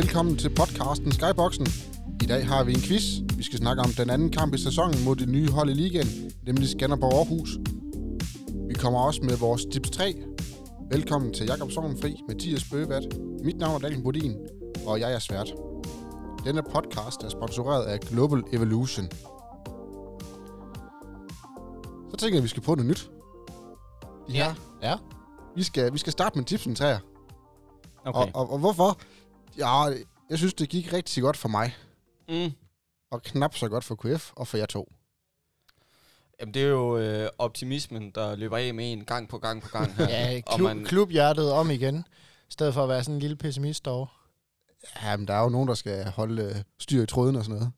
Velkommen til podcasten Skyboxen. I dag har vi en quiz. Vi skal snakke om den anden kamp i sæsonen mod det nye hold i ligaen, nemlig Skanderborg Aarhus. Vi kommer også med vores tips 3. Velkommen til Jakob Sovnfri, Mathias Bøgevat. Mit navn er Daniel Bodin, og jeg er svært. Denne podcast er sponsoreret af Global Evolution. Så tænker jeg, at vi skal prøve noget nyt. Ja. Ja. Vi skal, vi skal starte med tipsen træer. Okay. Og, og, og hvorfor? Ja, jeg synes, det gik rigtig godt for mig. Mm. Og knap så godt for KF og for jer to. Jamen, det er jo øh, optimismen, der løber af med en gang på gang på gang her. Ja, Og klub, man- klubhjertet om igen, i stedet for at være sådan en lille pessimist derovre. Jamen, der er jo nogen, der skal holde øh, styr i tråden og sådan noget.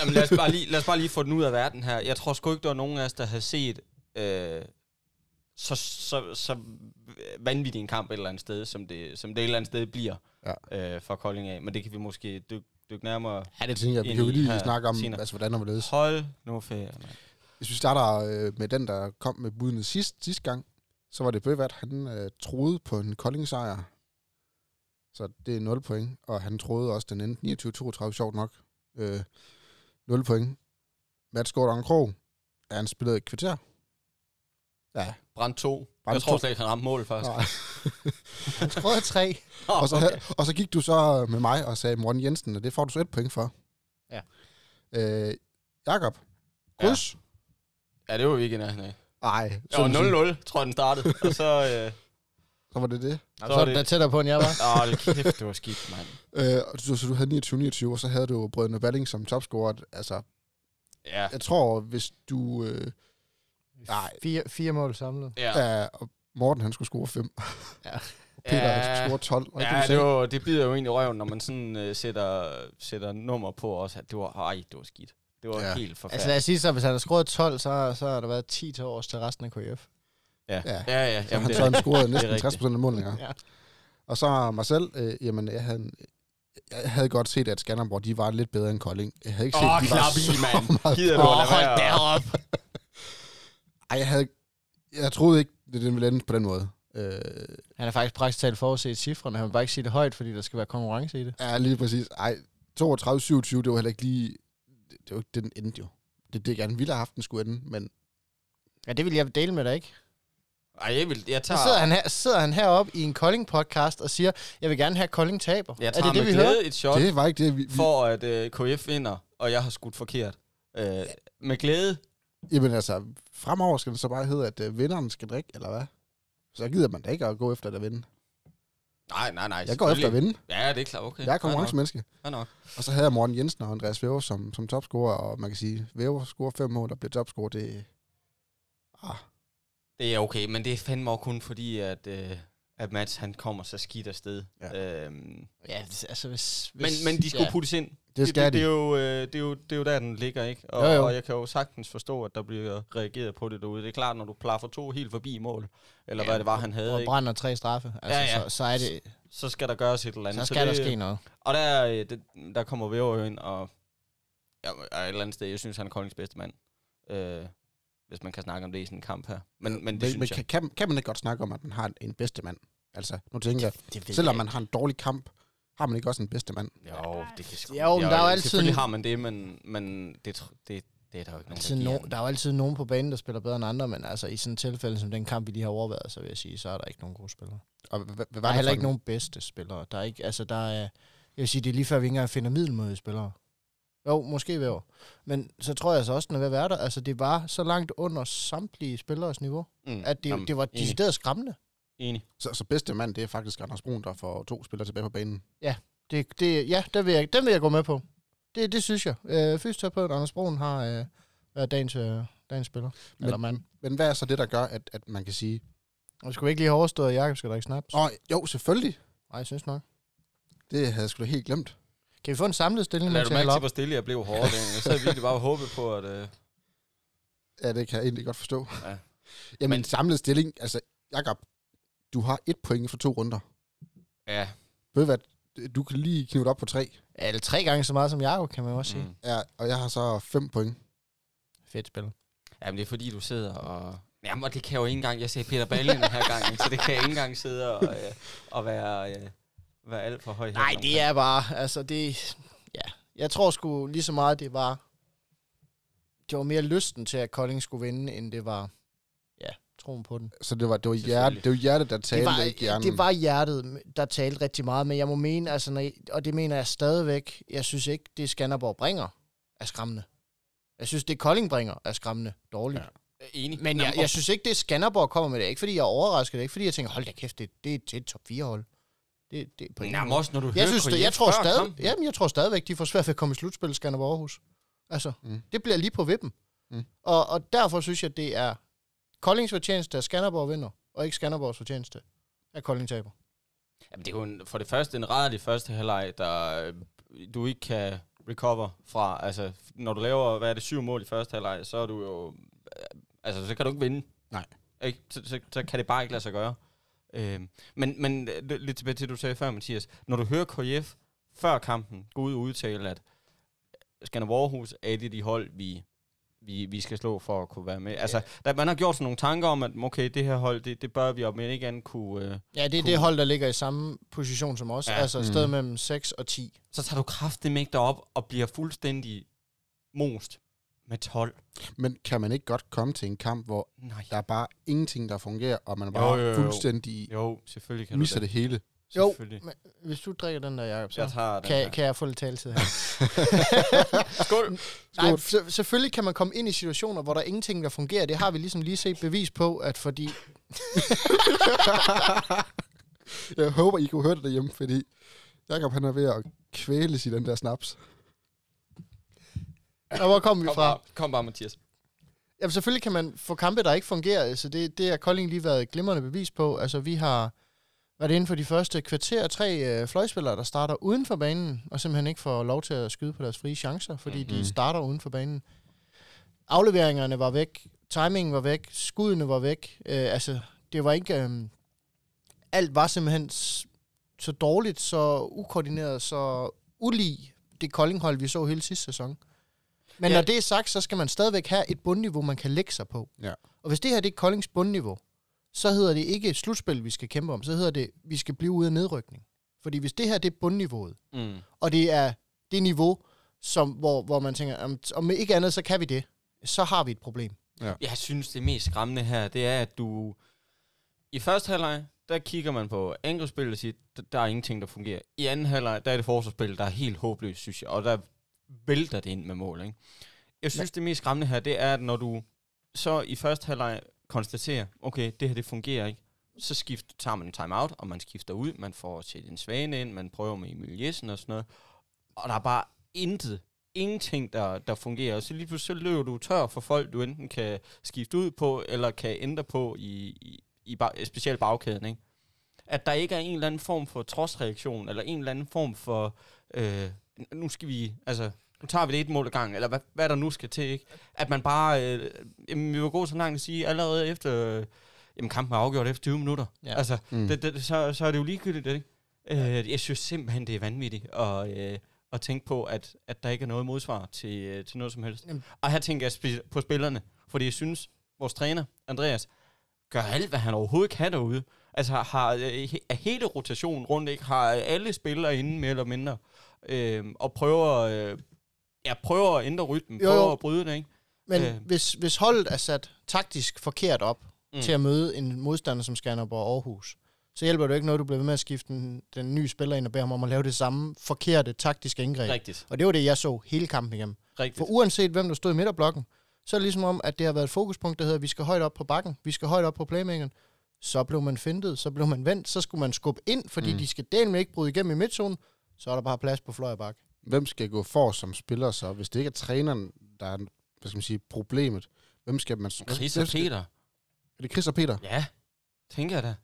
Jamen, lad, os bare lige, lad os bare lige få den ud af verden her. Jeg tror sgu ikke, der var nogen af os, der havde set øh, så, så, så vanvittig en kamp et eller andet sted, som det, som det et eller andet sted bliver Ja. øh, fra Kolding af. Men det kan vi måske dykke dyk nærmere. Ja, det tænker jeg. Vi kan jo lige snakke om, senere. altså, hvordan og hvorledes. Hold nu ferie. mand. Hvis vi starter øh, med den, der kom med budene sidst, sidste gang, så var det Bøvat, han øh, troede på en Kolding-sejr. Så det er 0 point, og han troede også, den endte 29-32, sjovt nok. Øh, 0 point. Mats Gordon Krog, han spillede et kvarter. Ja, Brand 2. Brand jeg tror slet ikke, han ramte mål først. Nej. Han skruede tre. og, så, okay. og så gik du så med mig og sagde Morten Jensen, og det får du så et point for. Ja. Øh, Jakob, kryds? Ja, det var vi ikke i nærheden af. Nej. Det var 0-0, tror jeg, den startede. Og så... Øh, Så var det det. Så, Så er det- det tættere på, end jeg var. åh, det kæft, det var skidt, mand. Øh, og så, så du havde 29-29, og så havde du Brødrene Balling som topscorer. Altså, Ja. jeg tror, hvis du... Øh, Nej. Fire, fire mål samlet. Ja. ja. og Morten, han skulle score 5. Ja. Peter, han skulle score 12. Og Ja, det, var, det bider jo egentlig i røven, når man sådan uh, sætter, sætter nummer på også. At det var, ej, det var skidt. Det var Ja. ja. helt Altså forfærdeligt. lad os sige så, hvis han har skruet 12, så, så har der været 10 til års til resten af KF. Ja, ja, ja. så Jamen, han det, så han er næsten rigtigt. 60 procent af målene. Ja. Og så mig selv, øh, jamen, jeg havde, jeg havde godt set, at Skanderborg, de var lidt bedre end Kolding. Jeg havde ikke set, at de var så mand. meget Gider du at lade være? derop. Ej, jeg havde... Jeg troede ikke, det den ville ende på den måde. Øh, Han har faktisk praktisk talt forudset cifrene. Han vil bare ikke sige det højt, fordi der skal være konkurrence i det. ja, lige præcis. Ej, 32-27, det var heller ikke lige... Det var ikke det, den endte jo. Det er det, jeg gerne ville have haft, den skulle ende, men Ja, det vil jeg dele med dig, ikke? Ej, jeg, vil, jeg Så tager, sidder han, her, sidder han heroppe i en Kolding-podcast og siger, jeg vil gerne have Kolding taber. jeg er tager det det, med vi hører? et shot det var ikke det, vi... vi for, at uh, KF vinder, og jeg har skudt forkert. Uh, med glæde. Jamen altså, fremover skal det så bare hedde, at øh, vinderen skal drikke, eller hvad? Så gider man da ikke at gå efter at vinde. Nej, nej, nej. Jeg går efter at selvfølgelig. vinde. Ja, det er klart. Okay. Jeg er konkurrencemenneske. Ja, nok. Og så havde jeg Morten Jensen og Andreas Væver som, som topscorer, og man kan sige, Væver scorer fem mål og bliver topscorer, det... Ah, Det er okay, men det er fandme også kun fordi, at, øh, at Mats han kommer så skidt afsted. Ja. Øhm, Ja, altså hvis... men, hvis men de skulle ja. puttes ind. Det skal det, de. det, er jo, øh, det, er jo, det er jo der, den ligger, ikke? Og, Jo, jo. og jeg kan jo sagtens forstå, at der bliver reageret på det derude. Det er klart, når du plaffer to helt forbi mål, eller Ja, hvad det var, han havde, Og ikke? brænder tre straffe. Altså, Ja, ja. Så, så, er det, så skal der gøres et eller andet. så skal der det, ske noget. Og der, øh, det, der kommer Væver ind, og ja, er et eller andet sted, jeg synes, han er Koldings bedste mand. Øh, hvis man kan snakke om det i sådan en kamp her. Men, men det men, synes men jeg. kan, kan, man ikke godt snakke om, at man har en bedste mand? Altså, nu tænker jeg, Det selvom man har en dårlig kamp, har man ikke også en bedste mand? Jo, det kan sgu. Jo, men der er jo altid Selvfølgelig har man det, men, men det, tr- det, det er der jo ikke nogen, altid no, der er jo altid nogen på banen, der spiller bedre end andre, men altså i sådan et tilfælde som den kamp, vi lige har overvejet, så vil jeg sige, så er der ikke nogen gode spillere. Og hvad, hvad Der var er det heller for ikke en- nogen bedste spillere. Der er ikke, altså der er, jeg vil sige, det er lige før, vi ikke engang finder middelmåde spillere. Jo, måske ved Men så tror jeg så også, den er ved at være der. Altså, det var så langt under samtlige spillers niveau, Mm. at det, Jamen, det var enig. decideret skræmmende. Enig. Så, så bedste mand, det er faktisk Anders Brun, der får to spillere tilbage på banen. Det, det, ja, den vil, jeg, den vil jeg gå med på. Det, det synes jeg. Øh, fysioterapeut Anders Broen har øh, været dagens, øh, dagens spiller. Men- Eller mand. Men hvad er så det, der gør, at, at man kan sige, Og skulle vi ikke lige have overstået, at Jacob skal drikke snaps? åh, jo, selvfølgelig, Nej, jeg synes nok. det havde jeg sgu da helt glemt. Kan vi få en samlet stilling, Lad du jeg mærke til, hvor stille jeg blev hårdt. Jeg sad virkelig bare og håbede på, at... Øh, Ja, det kan jeg egentlig godt forstå. Ja. Jamen, Men- samlet stilling, altså, Jakob, du har et point for to runder. ja. Ved du hvad, du kan lige knive det op på tre. Ja, Eller tre gange så meget som Jacob, kan man også sige. Mm. Ja, og jeg har så fem point. Fedt spil. Jamen, det er fordi, du sidder og... Jamen, og det kan jeg jo ikke engang... Jeg sagde Peter Ballen den her gang, så det kan jeg ikke engang sidde og, øh, og være, øh, være alt for høj. Nej, det er bare, altså det, ja. Jeg tror sgu lige så meget, det var, det var mere lysten til, at Kolding skulle vinde, end det var, troen på den. Så det var, det var, hjerte, det var hjertet, der talte, det var, ikke hjernen. det var hjertet, der talte rigtig meget, men jeg må mene, altså, når og det mener jeg stadigvæk, jeg synes ikke, det Skanderborg bringer er skræmmende. Jeg synes, det Kolding bringer er skræmmende dårligt. Ja. Enig. Men jeg, jeg synes ikke, det Skanderborg kommer med det. Ikke fordi jeg er overrasket, det er ikke fordi jeg tænker, hold da kæft, det, det er et top 4 hold. Det, det, på Jamen også, når du jeg hører synes, det, jeg tror stadig, kampen. jamen, jeg tror stadigvæk, de får svært ved at komme i slutspil Skanderborg Aarhus. Altså, Mm. det bliver lige på vippen. Mm. Og, og derfor synes jeg, det er Koldings fortjeneste, at Skanderborg vinder, og ikke Skanderborgs fortjeneste, at Kolding taber. Jamen, det er jo en, for det første en rædderlig første halvleg, der øh, du ikke kan recover fra. Altså, når du laver, hvad er det, syv mål i første halvleg, så er du jo... øh, Altså, så kan du ikke vinde. Nej. Ikke? Så, så, så kan det bare ikke lade sig gøre. Øhm, men, men øh, lidt tilbage til, det, du sagde før, Mathias. Når du hører KF før kampen gå ud og udtale, at Skanderborg Aarhus er et af de hold, vi, vi, vi skal slå for at kunne være med. Altså, der, man har gjort sådan nogle tanker om, at okay, det her hold, det, det bør vi op, men ikke andet kunne... Øh, Ja, det er Cool. det hold, der ligger i samme position som os. Ja. Ja. Altså et Mm. sted mellem 6 og 10. så tager du kraftigt med op og bliver fuldstændig most med 12. Men kan man ikke godt komme til en kamp, hvor Nej. der er bare ingenting, der fungerer, og man bare Jo, jo, jo. fuldstændig Jo, selvfølgelig kan misser du det hele? Jo, men hvis du drikker den der, Jacob, så Jeg tager den kan, her. kan jeg få lidt taletid her. Skål! Nej, så, selvfølgelig kan man komme ind i situationer, hvor der er ingenting, der fungerer. Det har vi ligesom lige set bevis på, at fordi... Jeg håber, I kunne høre det derhjemme, fordi Jakob han er ved at kvæles i den der snaps. Og hvor kom vi Kom fra? bare, kom bare, Mathias. Jamen selvfølgelig kan man få kampe, der ikke fungerer. Altså det, det har Kolding lige været et glimrende bevis på. Altså vi har været inden for de første kvarter tre øh, fløjspillere, der starter uden for banen, og simpelthen ikke får lov til at skyde på deres frie chancer, fordi mm-hmm. Mhm. de starter uden for banen. Afleveringerne var væk, timingen var væk, skuddene var væk. Øh, altså det var ikke... Øh, alt var simpelthen så dårligt, så ukoordineret, så ulig det Kolding-hold, vi så hele sidste sæson. Men ja. når det er sagt, så skal man stadigvæk have et bundniveau, man kan lægge sig på. Ja. Og hvis det her det er Koldings bundniveau, så hedder det ikke slutspil, vi skal kæmpe om. Så hedder det, vi skal blive ude af nedrykning. Fordi hvis det her det er bundniveauet, Mm. og det er det niveau, som, hvor, hvor man tænker, om, om ikke andet, så kan vi det, så har vi et problem. Jeg synes, det mest skræmmende her, det er, at du... I første halvleg, der kigger man på angrebsspillet og siger, der, der er ingenting, der fungerer. I anden halvleg, der er det forsvarsspil, der er helt håbløst, synes jeg. Og der vælter det ind med mål, ikke? Jeg synes, det mest skræmmende her, det er, at når du så i første halvleg konstaterer, okay, det her, det fungerer ikke, så skift, tager man en timeout, og man skifter ud, man får til en svane ind, man prøver med Emil Jessen og sådan noget, og der er bare intet, ingenting, der, der fungerer. Og så lige pludselig så løber du tør for folk, du enten kan skifte ud på, eller kan ændre på i, i, i bag, specielt bagkæden, ikke? At der ikke er en eller anden form for trodsreaktion, eller en eller anden form for, øh, nu skal vi, altså, nu tager vi det et mål ad gangen, eller hvad, hvad der nu skal til, ikke? At man bare, øh, jamen, vi var gode så langt at sige, allerede efter, øh, jamen kampen er afgjort efter 20 minutter. Ja. Altså, Mm. det, det, så, så er det jo ligegyldigt, ikke? Øh, jeg synes simpelthen, det er vanvittigt at, øh, at tænke på, at, at der ikke er noget modsvar til, øh, til noget som helst. Jamen. Og her tænker jeg spe- på spillerne, fordi jeg synes, vores træner, Andreas, gør alt, hvad han overhovedet kan derude. Altså har øh, he- er hele rotationen rundt, ikke? Har alle spillere inde mere eller mindre. Øh, og prøver, øh, ja, prøver at ændre rytmen, Jo, prøver at bryde det, ikke? Men Øh. hvis, hvis holdet er sat taktisk forkert op Mm. til at møde en modstander som Skanderborg Aarhus, så hjælper det jo ikke noget, du bliver ved med at skifte den, den nye spiller ind og bede ham om at lave det samme forkerte taktiske indgreb. Rigtigt, Og det var det, jeg så hele kampen igennem. rigtigt. For uanset hvem der stod i midterblokken, så er det ligesom om, at det har været et fokuspunkt, der hedder, at vi skal højt op på bakken, vi skal højt op på playmakeren. Så blev man fintet, så blev man vendt, så skulle man skubbe ind, fordi Mm. de skal delen ikke bryde igennem i midtzonen, så er der bare plads på fløj og bak. Hvem skal gå for som spiller så? Hvis det ikke er træneren, der er hvad skal man sige, problemet, hvem skal man... Chris og skal- Peter. Er det Chris og Peter? Ja, tænker jeg da.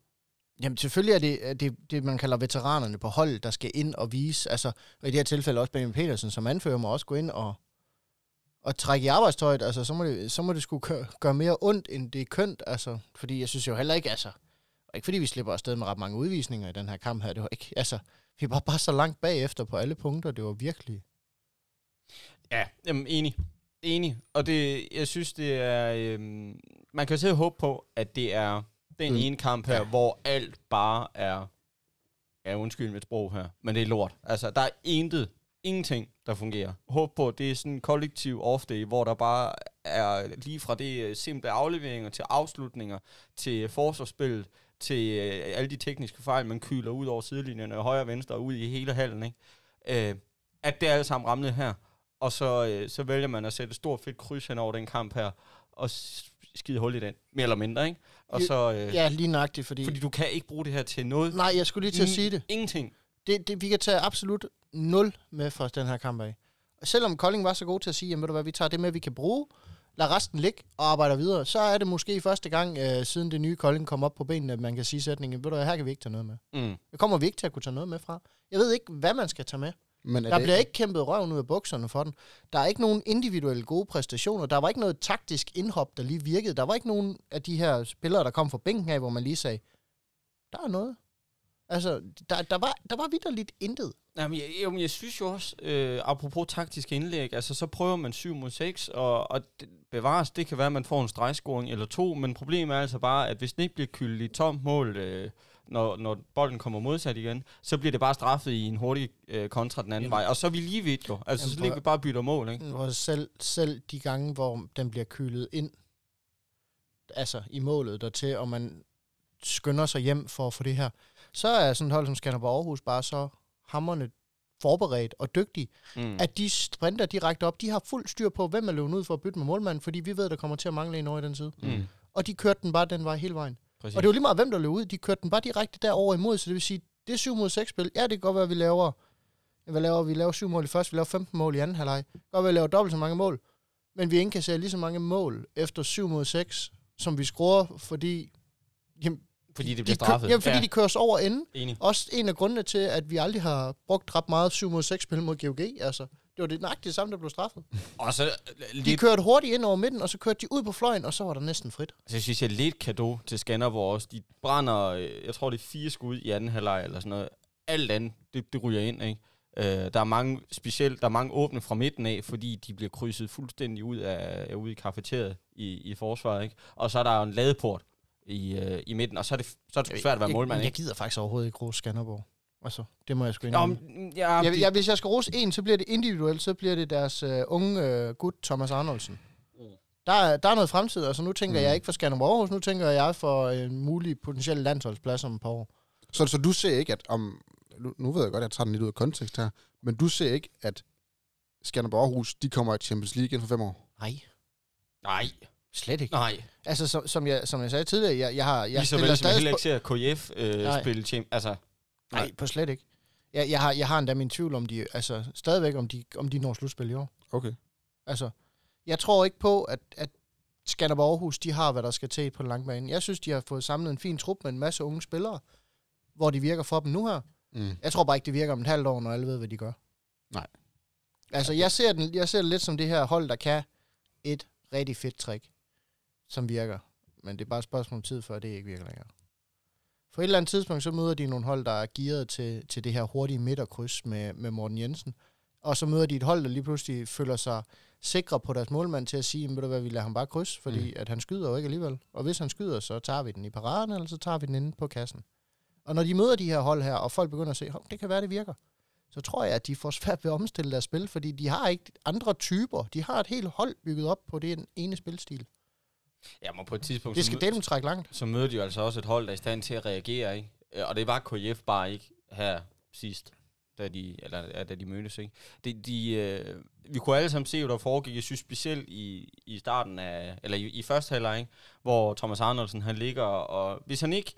Jamen selvfølgelig er det, er det, det, man kalder veteranerne på hold, der skal ind og vise, altså, og i det her tilfælde også Benjamin Petersen som anfører, må også gå ind og, og trække i arbejdstøjet, altså så må det, så må det skulle gøre, gøre mere ondt, end det er kønt, altså, fordi jeg synes jo heller ikke, altså, og ikke fordi vi slipper afsted med ret mange udvisninger i den her kamp her, det var ikke, altså, vi var bare så langt bagefter på alle punkter, det var virkelig, Ja, jamen, enig. Enig. Og det, jeg synes, det er... Øhm, man kan jo selv håbe på, at det er den Mm. ene kamp her, Ja. hvor alt bare er ja, undskyld mit sprog her, men det er lort. Altså, der er intet, ingenting, der fungerer. Håb på, at det er sådan en kollektiv off-day, hvor der bare er lige fra det øh, simple afleveringer til afslutninger, til forsvarsspillet, til øh, alle de tekniske fejl, man kyler ud over sidelinjerne, højre og venstre, og ud i hele hallen, ikke? Øh, at det er alle sammen ramlet her. Og så, øh, så vælger man at sætte et stort fedt kryds hen over den kamp her, og skide hul i den, mere eller mindre, ikke? Og så, øh, Ja, lige nøjagtigt, fordi... fordi du kan ikke bruge det her til noget. Nej, jeg skulle lige til at sige det. Ingenting. det, det. Vi kan tage absolut 0 med fra den her kamp af. Og selvom Kolding var så god til at sige, jamen ved du hvad, vi tager det med, vi kan bruge, lad resten ligge og arbejder videre, så er det måske første gang, øh, siden det nye Kolding kom op på benene, at man kan sige sætningen, ved du her kan vi ikke tage noget med. Mm. Det kommer vi ikke til at kunne tage noget med fra. Jeg ved ikke, hvad man skal tage med. Men er Der det, bliver ikke kæmpet røven ud af bukserne for den. Der er ikke nogen individuelle gode præstationer. Der var ikke noget taktisk indhop, der lige virkede. Der var ikke nogen af de her spillere, der kom fra bænken af, hvor man lige sagde, der er noget. Altså, der, der var, der var vidderligt intet. Jamen, jeg, jeg, jeg synes jo også, øh, apropos taktisk indlæg, altså så prøver man 7 mod 6, og, og det bevares, det kan være, at man får en stregscoring eller to, men problemet er altså bare, at hvis den ikke bliver kyldet i tomt mål, øh, når, når bolden kommer modsat igen, så bliver det bare straffet i en hurtig øh, kontra den anden Jamen. vej, og så er vi lige vidt jo. Altså, Jamen, så ligger vi bare og bytter mål, ikke? Hvor selv, selv de gange, hvor den bliver kylet ind, altså i målet dertil, og man skynder sig hjem for at få det her, så er sådan et hold som Skanderborg Aarhus bare så hammerne forberedt og dygtig, Mm. at de sprinter direkte op. De har fuld styr på, hvem er løbet ud for at bytte med målmanden, fordi vi ved, der kommer til at mangle en over i den side. Mm. Og de kørte den bare den vej hele vejen. Præcis. Og det var lige meget, hvem der løb ud. De kørte den bare direkte derover imod, så det vil sige, det er 7 mod 6 spil. Ja, det kan godt være, at vi laver, hvad laver vi? Vi laver 7 mål i første, vi laver 15 mål i anden halvleg. Godt være, at vi laver dobbelt så mange mål. Men vi indkasserer lige så mange mål efter 7 mod 6, som vi scorer, fordi... Jamen, fordi det de, bliver kø- straffet. jamen, fordi ja. de kører os over enden. Enig. Også en af grundene til, at vi aldrig har brugt ret meget 7 mod 6 spil mod GOG. Altså, det var det nøjagtigt det samme, der blev straffet. Og så De lidt, kørte hurtigt ind over midten, og så kørte de ud på fløjen, og så var der næsten frit. så synes jeg lidt kado til Skanderborg også. De brænder, øh, jeg tror det er fire skud i anden halvleg eller sådan noget. Alt andet, det, det ryger ind, ikke? Øh, der er mange specielt, der er mange åbne fra midten af, fordi de bliver krydset fuldstændig ud af, af ude i kafeteriet i, i forsvaret, ikke? Og så er der jo en ladeport i, øh, i midten, og så er det, så er det svært at være målmand, jeg, jeg gider faktisk overhovedet ikke rose Skanderborg. Altså, det må jeg sgu indrømme. men, ja, Jeg, jeg, hvis jeg skal rose en, så bliver det individuelt, så bliver det deres uh, unge uh, gut, Thomas Arnoldsen. Mm. Der, er- der er noget fremtid, altså nu tænker Mm. mm. jeg ikke for Skanderborg Aarhus, nu tænker jeg for en mulig potentiel landsholdsplads om et par år. så, så du ser ikke, at om... Nu, nu ved jeg godt, at jeg tager den lidt ud af kontekst her, men du ser ikke, at Skanderborg Aarhus, de kommer i Champions League inden for fem år? Nej, nej, slet ikke. nej. Altså, som, som, jeg, som jeg sagde tidligere, jeg, jeg har... Jeg Lige så vel som jeg heller ikke ser KF øh, Nej. spille champ, altså, Nej, på slet ikke. Jeg, jeg, har, jeg har endda min tvivl om de, altså stadigvæk om de, om de når slutspil i år. Okay. Altså, jeg tror ikke på, at, at Skanderborg Aarhus, de har, hvad der skal til på den lange bane. Jeg synes, de har fået samlet en fin trup med en masse unge spillere, hvor de virker for dem nu her. Mm. Jeg tror bare ikke, det virker om et halvt år, når alle ved, hvad de gør. Nej. Altså, jeg ser, den, jeg ser det lidt som det her hold, der kan et rigtig fedt trick, som virker. Men det er bare et spørgsmål om tid, før det ikke virker længere. På et eller andet tidspunkt, så møder de nogle hold, der er gearet til, til det her hurtige midterkryds med, med Morten Jensen. Og så møder de et hold, der lige pludselig føler sig sikre på deres målmand til at sige, ved du hvad, vi lader ham bare kryds, fordi Mm. at han skyder jo ikke alligevel. Og hvis han skyder, så tager vi den i paraden, eller så tager vi den inde på kassen. Og når de møder de her hold her, og folk begynder at se, "Hov, det kan være, det virker, så tror jeg, at de får svært ved at omstille deres spil, fordi de har ikke andre typer. De har et helt hold bygget op på den ene spilstil. Ja, men på et tidspunkt, Det skal mø- dele trække langt. så møder de jo altså også et hold, der er i stand til at reagere, ikke? Øh, Og det var KF bare ikke her sidst, da de, eller, ja, da de mødtes, ikke? Det, de, øh, vi kunne alle sammen se, hvad der foregik. Jeg synes specielt i, i starten af, eller i, i første halvleg, ikke? hvor Thomas Arnoldsen, han ligger, og hvis han ikke,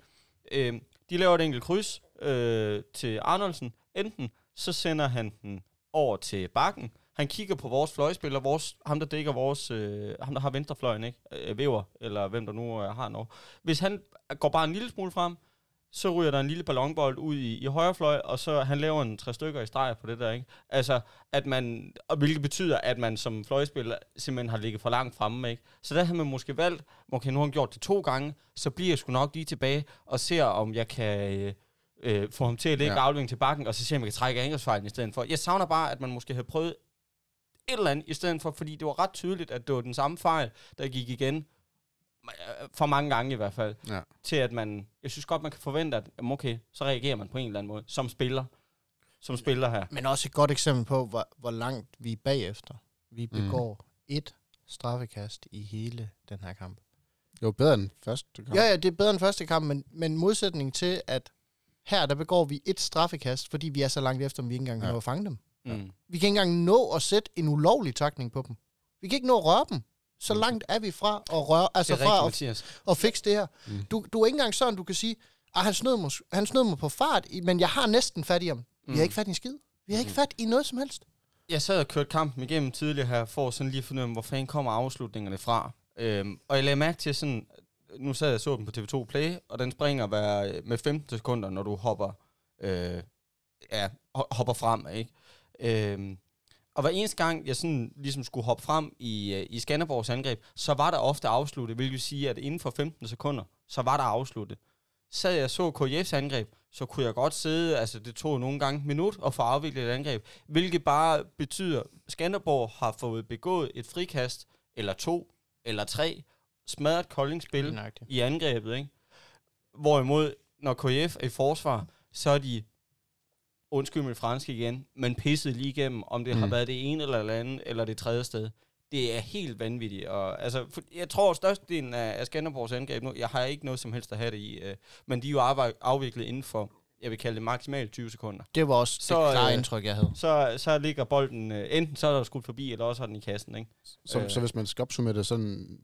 øh, de laver et enkelt kryds øh, til Arnoldsen, enten så sender han den over til bakken, han kigger på vores fløjspiller, vores, ham der dækker vores, øh, ham der har venstrefløjen, ikke? Øh, Væver, eller hvem der nu øh, har noget. Hvis han går bare en lille smule frem, så ryger der en lille ballonbold ud i, i højre fløj, og så han laver en tre stykker i streg på det der, ikke? Altså, at man, og hvilket betyder, at man som fløjspiller simpelthen har ligget for langt fremme, ikke? Så der har man måske valgt, okay, nu har han gjort det to gange, så bliver jeg sgu nok lige tilbage og ser, om jeg kan øh, øh, få ham til at lægge Ja. ja. aflevering til bakken, og så jeg, om jeg kan trække angrebsfejlen i stedet for. Jeg savner bare, at man måske havde prøvet et eller andet i stedet for, fordi det var ret tydeligt, at det var den samme fejl, der gik igen øh, for mange gange i hvert fald, Ja. til at man, jeg synes godt, man kan forvente, at jamen okay, så reagerer man på en eller anden måde, som spiller, som spiller her. Men også et godt eksempel på, hvor, hvor langt vi er bagefter. Vi begår mm. et straffekast i hele den her kamp. Det var bedre end første kamp. Ja, ja, det er bedre end første kamp, men, men modsætning til, at her der begår vi et straffekast, fordi vi er så langt efter, at vi ikke engang kan Ja. nå at fange dem. Mm. Vi kan ikke engang nå at sætte en ulovlig takning på dem. Vi kan ikke nå at røre dem. Så langt er vi fra at røre, altså er rigtigt, fra at, at fikse det her. Mm. Du, du er ikke engang sådan, du kan sige, at han snød, mig, han snød mig på fart, men jeg har næsten fat i ham. Vi har Mm. ikke fat i en skid. Vi har ikke fat i noget som helst. Jeg sad og kørte kampen igennem tidligere her, for sådan lige at finde ud af, hvor fanden kommer afslutningerne fra. Øhm, og jeg lagde mærke til sådan, nu sad jeg og så den på TV2 Play, og den springer hver, med 15 sekunder, når du hopper, øh, ja, ho- hopper frem, ikke? Øhm, og hver eneste gang, jeg sådan ligesom skulle hoppe frem i, øh, i Skanderborgs angreb, så var der ofte afsluttet, hvilket sige, at inden for 15 sekunder, så var der afsluttet. Sad jeg så KJF's angreb, så kunne jeg godt sidde, altså det tog nogle gange et minut at få afviklet et angreb, hvilket bare betyder, at Skanderborg har fået begået et frikast, eller to, eller tre, smadret koldingspil i angrebet, ikke? Hvorimod, når KF er i forsvar, så er de, undskyld mit franske igen, men pisset lige igennem, om det mm. har været det ene eller det andet, eller det tredje sted. Det er helt vanvittigt. Og, altså, for, jeg tror, at størstedelen af, af Skanderborgs angreb nu, jeg har ikke noget som helst at have det i, øh, men de er jo afviklet inden for, jeg vil kalde det maksimalt 20 sekunder. Det var også Så, det klare øh, indtryk, jeg havde. Så, så ligger bolden, øh, enten så er der skudt forbi, eller også har den i kassen, ikke? Så, Øh. så hvis man skal opsummere det sådan,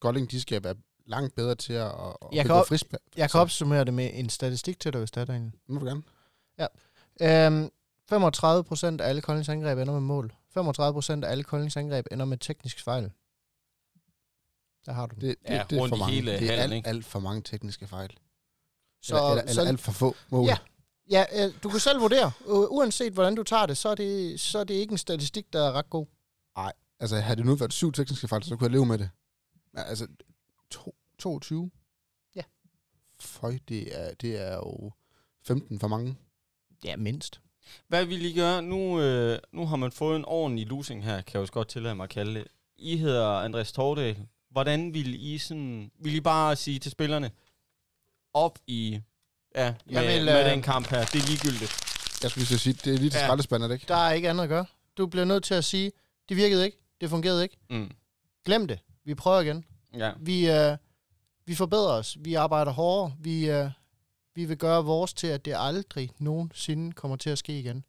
Kolding, de skal være langt bedre til at, at Jeg kan op- frispark. Jeg kan opsummere det med en statistik til dig, hvis det er derinde. Nu vil du gerne. Øhm, 35 procent af alle Koldings angreb ender med mål. 35 procent af alle Koldings angreb ender med teknisk fejl. Der har du den. Det, det, Ja, det er rundt for i mange. hele det er alt, alt for mange tekniske fejl. Så, eller, eller, så eller alt for få mål. Ja. Ja, øh, du kan selv vurdere. Uanset hvordan du tager det, så er det, så er det ikke en statistik, der er ret god. Altså, havde det nu været syv tekniske fejl, så kunne jeg leve med det. Men altså, to, 22? Ja. Føj, det er, det er jo 15 for mange. Ja, mindst. Hvad vi lige gør, nu, øh, nu har man fået en ordentlig losing her, kan jeg også godt tillade mig at kalde det. I hedder Andreas Tordal. Hvordan vil I sådan, vil I bare sige til spillerne, op i, ja, med, Jeg vil, med øh, den kamp her, det er ligegyldigt. Jeg skulle sige, det er lige til Ja. ja. skraldespand, det ikke? Der er ikke andet at gøre. Du bliver nødt til at sige, det virkede ikke, det fungerede ikke. Mm. Glem det. Vi prøver igen. Ja. Vi, øh, vi forbedrer os. Vi arbejder hårdere. Vi, øh, vi vil gøre vores til, at det aldrig nogensinde kommer til at ske igen.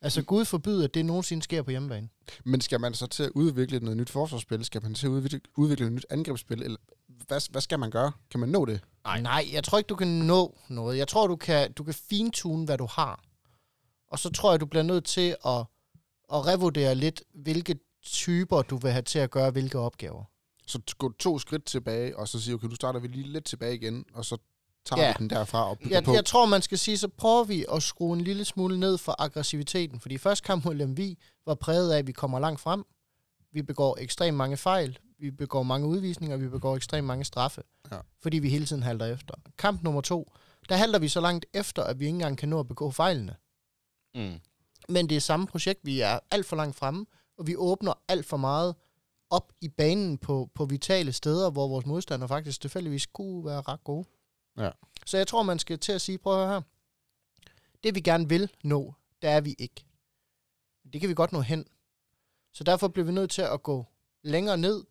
Altså Gud forbyder, at det nogensinde sker på hjemmebane. Men skal man så til at udvikle noget nyt forsvarsspil? Skal man til at udvikle, udvikle et nyt angrebsspil? Eller hvad, hvad skal man gøre? Kan man nå det? Nej. Nej, jeg tror ikke, du kan nå noget. Jeg tror, du kan, du kan fintune, hvad du har. Og så tror jeg, du bliver nødt til at, at revurdere lidt, hvilke typer du vil have til at gøre hvilke opgaver. Så gå to skridt tilbage, og så sige, okay, nu starter vi lige lidt tilbage igen, og så tager Ja. vi den derfra og bygger Jeg, på. jeg tror, man skal sige, så prøver vi at skrue en lille smule ned for aggressiviteten. Fordi første kamp mod Lemvi var præget af, at vi kommer langt frem. Vi begår ekstremt mange fejl. Vi begår mange udvisninger. Vi begår ekstremt mange straffe. Ja. Fordi vi hele tiden halter efter. Kamp nummer to, der halter vi så langt efter, at vi ikke engang kan nå at begå fejlene. Mm. Men det er samme projekt. Vi er alt for langt fremme, og vi åbner alt for meget op i banen på, på vitale steder, hvor vores modstandere faktisk tilfældigvis kunne være ret gode. Ja. Så jeg tror, man skal til at sige, prøv at høre her. Det vi gerne vil nå, der er vi ikke. Det kan vi godt nå hen. Så derfor bliver vi nødt til at gå længere ned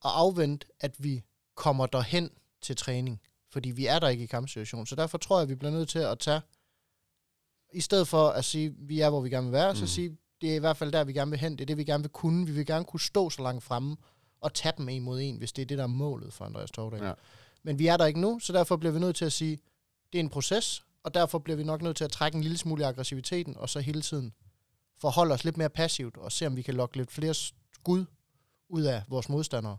og afvente, at vi kommer derhen til træning. Fordi vi er der ikke i kampsituationen. Så derfor tror jeg, at vi bliver nødt til at tage, i stedet for at sige, at vi er, hvor vi gerne vil være, mm. så sige, det er i hvert fald der, vi gerne vil hen. Det er det, vi gerne vil kunne. Vi vil gerne kunne stå så langt fremme og tage dem en mod en, hvis det er det, der er målet for Andreas Tordal. Ja. Men vi er der ikke nu, så derfor bliver vi nødt til at sige, det er en proces, og derfor bliver vi nok nødt til at trække en lille smule i aggressiviteten, og så hele tiden forholde os lidt mere passivt, og se om vi kan lokke lidt flere skud ud af vores modstandere.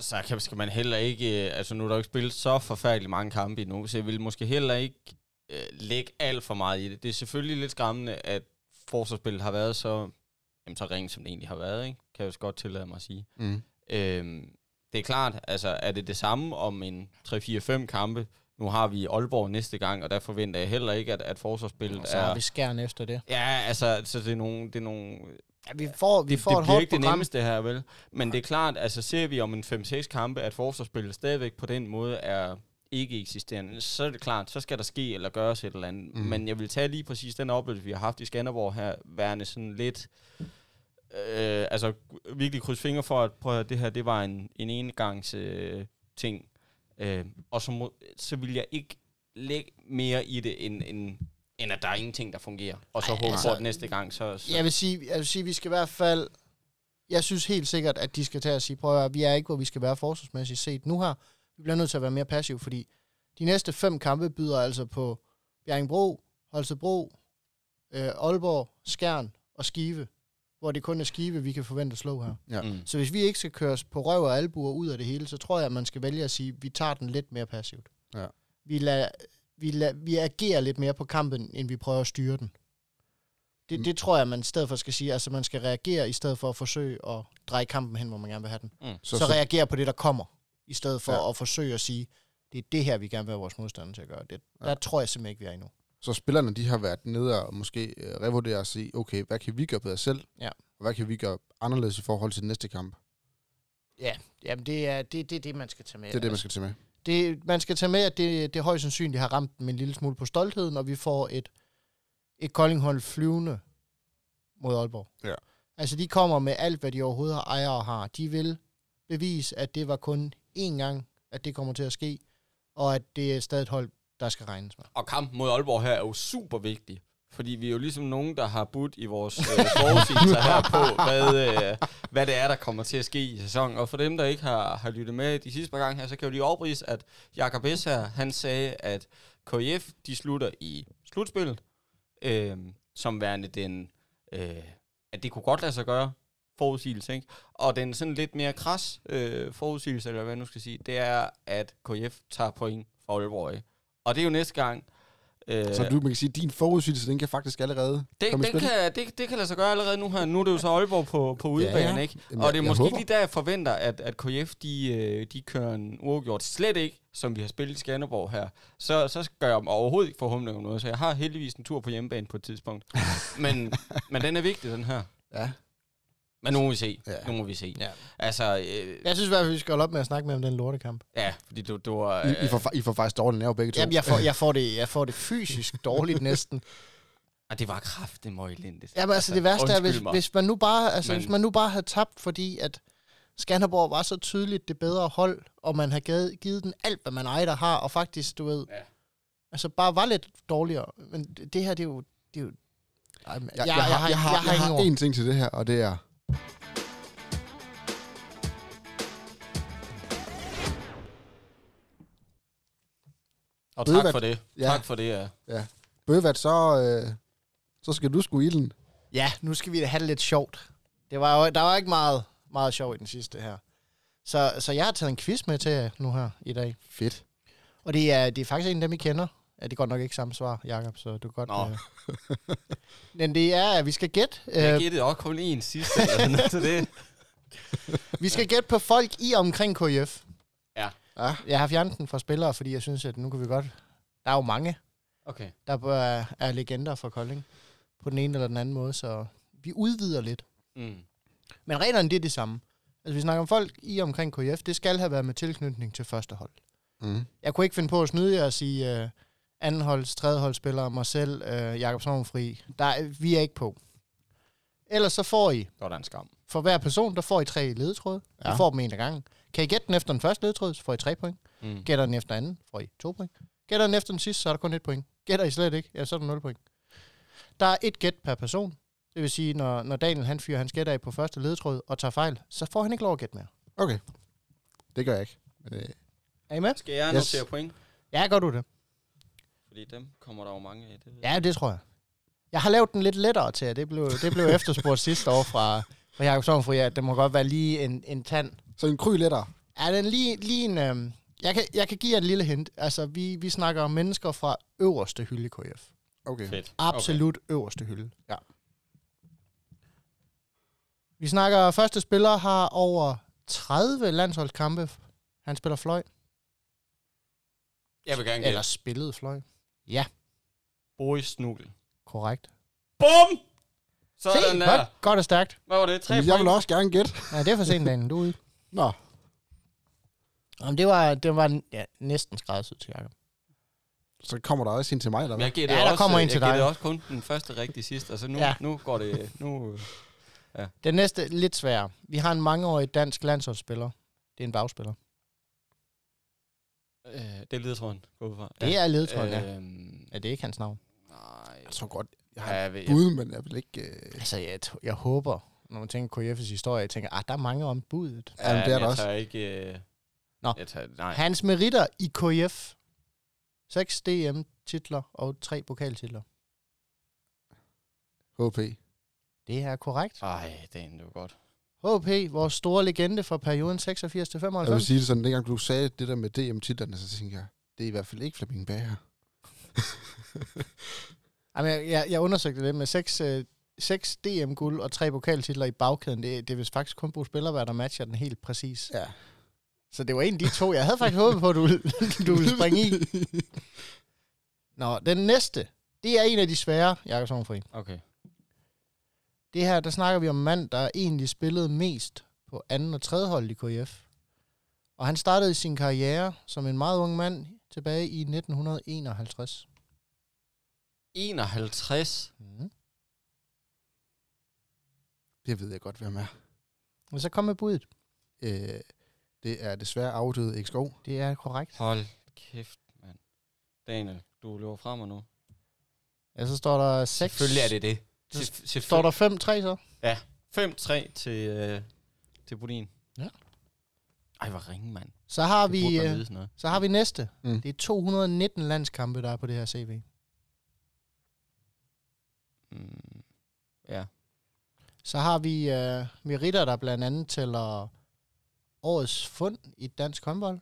Så skal man heller ikke, øh, altså nu er der jo ikke spillet så forfærdeligt mange kampe endnu, så jeg vil måske heller ikke øh, lægge alt for meget i det. Det er selvfølgelig lidt skræmmende, at forsvarsspillet har været så, jamen, så ringe, som det egentlig har været, ikke? kan jeg også godt tillade mig at sige. Mm. Øhm, det er klart, altså er det det samme om en 3-4-5 kampe? Nu har vi Aalborg næste gang, og der forventer jeg heller ikke, at, at forsvarsspillet Så er... har vi skærn efter det. Ja, altså, så det er nogle, det er nogle Ja, vi får, vi det, får det et bliver ikke det nemmeste her, vel? Men det er klart, altså ser vi om en 5-6 kampe, at forsvarsspillet stadigvæk på den måde er ikke eksisterende, så er det klart, så skal der ske eller gøres et eller andet. Mm. Men jeg vil tage lige præcis den oplevelse, vi har haft i Skanderborg her, værende sådan lidt... Øh, altså virkelig kryds fingre for, at prøv at det her, det var en, en enegangs øh, ting. Øh, og så, må, så vil jeg ikke lægge mere i det, end, end, end at der er ingenting, der fungerer. Og så Ej, håbe altså- at næste gang, så... så Jeg vil sige, jeg vil sige, vi skal i hvert fald... Jeg synes helt sikkert, at de skal tage og sige, prøv at høre, vi er ikke, hvor vi skal være forsvarsmæssigt set nu her. Vi bliver nødt til at være mere passive, fordi de næste fem kampe byder altså på Bjerringbro, Holstebro, øh, Aalborg, Skjern og Skive, hvor det kun er Skive, vi kan forvente at slå her. Ja. Mm. Så hvis vi ikke skal køres på røv og albuer ud af det hele, så tror jeg, at man skal vælge at sige, at vi tager den lidt mere passivt. Ja. Vi, lader, vi, lader, vi agerer lidt mere på kampen, end vi prøver at styre den. Det, det tror jeg, man i stedet for skal sige. Altså, man skal reagere i stedet for at forsøge at dreje kampen hen, hvor man gerne vil have den. Mm. Så, så reagere på det, der kommer, i stedet for Ja. at forsøge at sige, det er det her, vi gerne vil have vores modstander til at gøre. Det, Ja. der tror jeg simpelthen ikke, vi er endnu. Så spillerne, de har været nede og måske øh, revurdere og sige, okay, hvad kan vi gøre bedre selv? Ja. Og hvad kan vi gøre anderledes i forhold til den næste kamp? Ja, jamen det er det, det, det man skal tage med. Det er det, man skal tage med. det, man skal tage med, at det, det højst sandsynligt har ramt dem en lille smule på stoltheden, og vi får et, et Koldinghold flyvende mod Aalborg. Ja. Altså, de kommer med alt, hvad de overhovedet har ejer og har. De vil bevise, at det var kun én gang, at det kommer til at ske, og at det er stadig et hold, der skal regnes med. Og kampen mod Aalborg her er jo super vigtig. Fordi vi er jo ligesom nogen, der har budt i vores øh, forudsigelser her på, hvad, øh, hvad det er, der kommer til at ske i sæsonen. Og for dem, der ikke har, har lyttet med de sidste par gange her, så kan jeg jo lige oprise, at Jakob S. her, han sagde, at KIF, de slutter i slutspillet, øh, som værende den, øh, at det kunne godt lade sig gøre, forudsigelse, ikke? Og den sådan lidt mere kras øh, forudsigelse, eller hvad jeg nu skal sige, det er, at KF tager point for Aalborg, ikke? Og det er jo næste gang. Øh, Så du man kan sige, at din forudsigelse, den kan faktisk allerede det, komme spil. kan, det, det kan lade sig gøre allerede nu her. Nu er det jo så Aalborg på, på udebane, ja. ikke? Og det er måske jeg ikke lige der, jeg forventer, at, at KF de, øh, de kører en uafgjort. Slet ikke, som vi har spillet i Skanderborg her. Så, så gør jeg overhovedet ikke forhåbentlig om noget. Så jeg har heldigvis en tur på hjemmebane på et tidspunkt. men, men den er vigtig, den her. Ja. Men nu må vi se. Ja. Nu må vi se. Ja. Altså, øh, Jeg synes i hvert fald, vi skal holde op med at snakke mere om den lortekamp. ja, fordi du, du var... I, I, får, fa- I får faktisk dårlige nerver begge to. Jamen, jeg får, jeg får, det, jeg får det fysisk dårligt næsten. Og det var kraft, det må elendigt. Ja, men altså, det værste er, hvis, mig. hvis man nu bare, altså, Men- hvis man nu bare havde tabt, fordi at Skanderborg var så tydeligt det bedre hold, og man har givet, givet den alt, hvad man ejer der har, og faktisk, du ved, Ja. altså bare var lidt dårligere. Men det her, det er jo... Det er jo Ej, men, jeg, jeg, har, jeg, har, jeg, har, jeg har én ting til det her, og det er... Og du tak for det. Ja. Tak for det, ja. Bøvat, så, øh, så skal du sgu i den. Ja, nu skal vi da have det lidt sjovt. Det var jo, der var ikke meget, meget sjov i den sidste her. Så, så jeg har taget en quiz med til jer nu her i dag. Fedt. Og det er, det er faktisk en af dem, I kender. Ja, det er godt nok ikke samme svar, Jakob, så du kan godt... Nå. Øh. Men det er, at vi skal gætte. Jeg Øh, gættede også kun en sidste. eller noget til det. vi skal gætte på folk i og omkring KF. Ja. Ja. Jeg har fjernet den fra spillere, fordi jeg synes, at nu kan vi godt... Der er jo mange, Okay. der er, er legender for Kolding. På den ene eller den anden måde, så vi udvider lidt. Mm. Men reglerne, det er det samme. Altså, vi snakker om folk i omkring KF. Det skal have været med tilknytning til første hold. Mm. Jeg kunne ikke finde på at snyde jer og sige uh, andenholds, tredjeholdsspillere, mig selv, uh, Jakob Sovnfri. Der er, vi er ikke på. Ellers så får I, Det var en skam. for hver person, der får I tre ledetråde. Ja. Ja. I får dem en af gangen. Kan I gætte den efter den første ledetråd, så får I tre point. Mm. Gætter den efter anden, får I to point. Gætter den efter den sidste, så er der kun et point. Gætter I slet ikke, ja, så er der nul point. Der er et gæt per person. Det vil sige, når, når Daniel han fyrer hans gæt af på første ledetråd og tager fejl, så får han ikke lov at gætte mere. Okay. Det gør jeg ikke. Men, øh, Er I med? Skal jeg Yes. notere point? Ja, gør du det? Fordi dem kommer der jo mange af. Det Ja, det tror jeg. Jeg har lavet den lidt lettere til jer. Det blev, det blev efterspurgt sidste år fra, fra Jacob Sovnfri, at det må godt være lige en, en tand. så en kry lettere. Er den lige, lige en... Øhm, jeg, kan, jeg kan give jer et lille hint. Altså, vi, vi snakker om mennesker fra øverste hylde KF. Okay. Fedt. Absolut okay. øverste hylde. Ja. Vi snakker, første spiller har over 30 landsholdskampe. Han spiller fløj. Jeg vil gerne Eller gætte. spillede fløj. Boris Snugel. Korrekt. Bum! Sådan Se, der. godt, godt og stærkt. Hvad var det? Tre Jeg vil point? også gerne gætte. Ja, det er for sent, Daniel. Du er ude. Nå, Jamen, det var, det var ja, næsten skræddersyet til Jacob. så kommer der også en til mig, eller Men hvad? jeg gættede Ja, der også, kommer en jeg til gættede dig. også kun den første rigtige sidst. Altså nu, Ja. ja. nu går det... Nu, Den næste lidt sværere. Vi har en mangeårig dansk landsholdsspiller. Det er en bagspiller. øh, det er ledetråden, gå ud fra. Det er ledetråden, ja. Øhm, ja. det er ikke hans navn. nej. Jeg tror godt, jeg har Ja, jeg bud, men jeg vil ikke... Øh... Altså, jeg, jeg håber, når man tænker KF's historie, jeg tænker, at der er mange om budet. Ja, men det er jeg der også. Tager ikke, øh, Nå. Jeg tager, nej. Hans meritter i KF. 6 DM-titler og 3 pokaltitler. HP. Det er korrekt. Ej, det er endnu godt. HP, vores store legende fra perioden 86 til Jeg vil 95. sige det sådan, dengang du sagde det der med DM-titlerne, så tænkte jeg, det er i hvert fald ikke Flemming Bager. Jamen, jeg, jeg, jeg undersøgte det med 6, øh, 6 DM-guld og 3 pokaltitler i bagkæden. Det, det er vist faktisk kun Bruce Spiller, der matcher den helt præcis. Ja. Så det var en af de to, jeg havde faktisk håbet på, at du, du ville springe i. Nå, den næste, det er en af de svære, Jakob Sommerfri. Okay. Det her, der snakker vi om en mand, der egentlig spillede mest på anden og tredje hold i KF. Og han startede sin karriere som en meget ung mand tilbage i 1951. 51. Mm. Det ved jeg godt, hvem er. Og så kom med budet. Øh, det er desværre afdøde Erik Skov. Det er korrekt. Hold kæft, mand. Daniel, du løber frem og nu. Ja, så står der 6. Selvfølgelig er det det. Så Selvfø- Står der 5-3 så? 5-3 til, øh, til Bodin. Ja. Ej, hvor ringe, mand. Så har Det vi, øh, så har vi næste. Mm. Det er 219 landskampe, der er på det her CV. Mm, ja. Så har vi øh, meritter, der blandt andet tæller årets fund i dansk håndbold.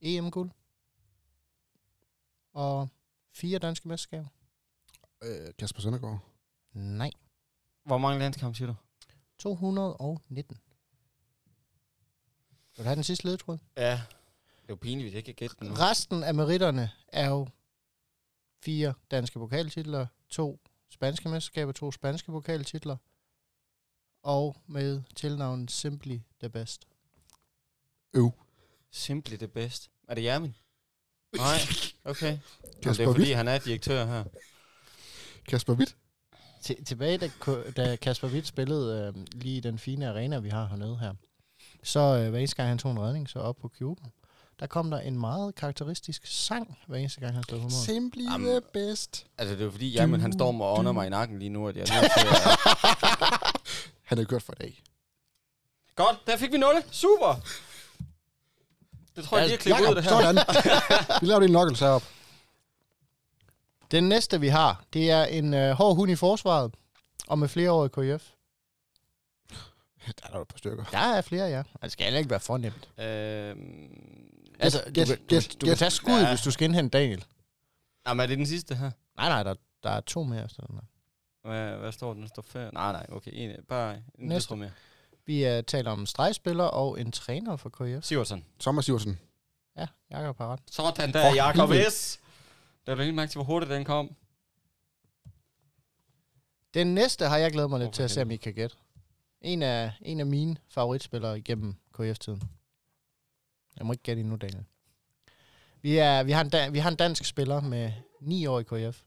EM-guld. Og fire danske mesterskaber. Øh, Kasper Søndergaard. Nej. Hvor mange landskampe siger du? 219. Vil du have den sidste ledetråd? Ja. Det er jo pinligt, hvis jeg ikke kan gætte den nu. Resten af meritterne er jo fire danske pokaltitler, to spanske mesterskaber, to spanske pokaltitler, og med tilnavnet Simply the Best. Øv. Simply the best. Er det Jermin? Nej, okay. Jamen, det Kasper er fordi, Witt. han er direktør her. Kasper Witt. Til, tilbage, da, da Kasper Witt spillede øh, lige i den fine arena, vi har hernede her, så øh, hver eneste gang han tog en redning, så op på cuben, der kom der en meget karakteristisk sang, hver eneste gang han stod på mål. Simply Jamen. the best. Altså, det er jo fordi, Jermin, han står og ånder mig i nakken lige nu, at jeg er nødt til at... Han er kørt for i dag. Godt, der fik vi 0. Super! Det tror jeg, Ja, lige har klippet ud, det her. sådan. Vi laver din knuckles herop. Den næste, vi har, det er en øh, hård hund i forsvaret, og med flere år i KF. Der er der et par stykker. Der er flere, ja. Altså, det skal heller ikke være fornemt. Øhm, Altså, du, kan, du, gæt, du kan gæt. tage skuddet, Ja. hvis du skal indhente Daniel. jamen, er det den sidste her? Nej, nej, der, der er to mere efter den her. Hvad, hvad står den? Der står før? Nej, nej, okay. En, bare en Næste. Mere. Vi uh, taler om en stregspiller og en træner for KF. Sivertsen. Thomas Siversen. Ja, Jakob har ret. Sådan der, Jakob. S. Der er du helt mærke til, hvor hurtigt den kom. Den næste har jeg glædet mig lidt Åh, til at se, om I kan gætte. En af, en af mine favoritspillere igennem KF-tiden. Jeg må ikke gætte endnu, Daniel. Vi, er, vi, har en, da, vi har en dansk spiller med 9 år i KF.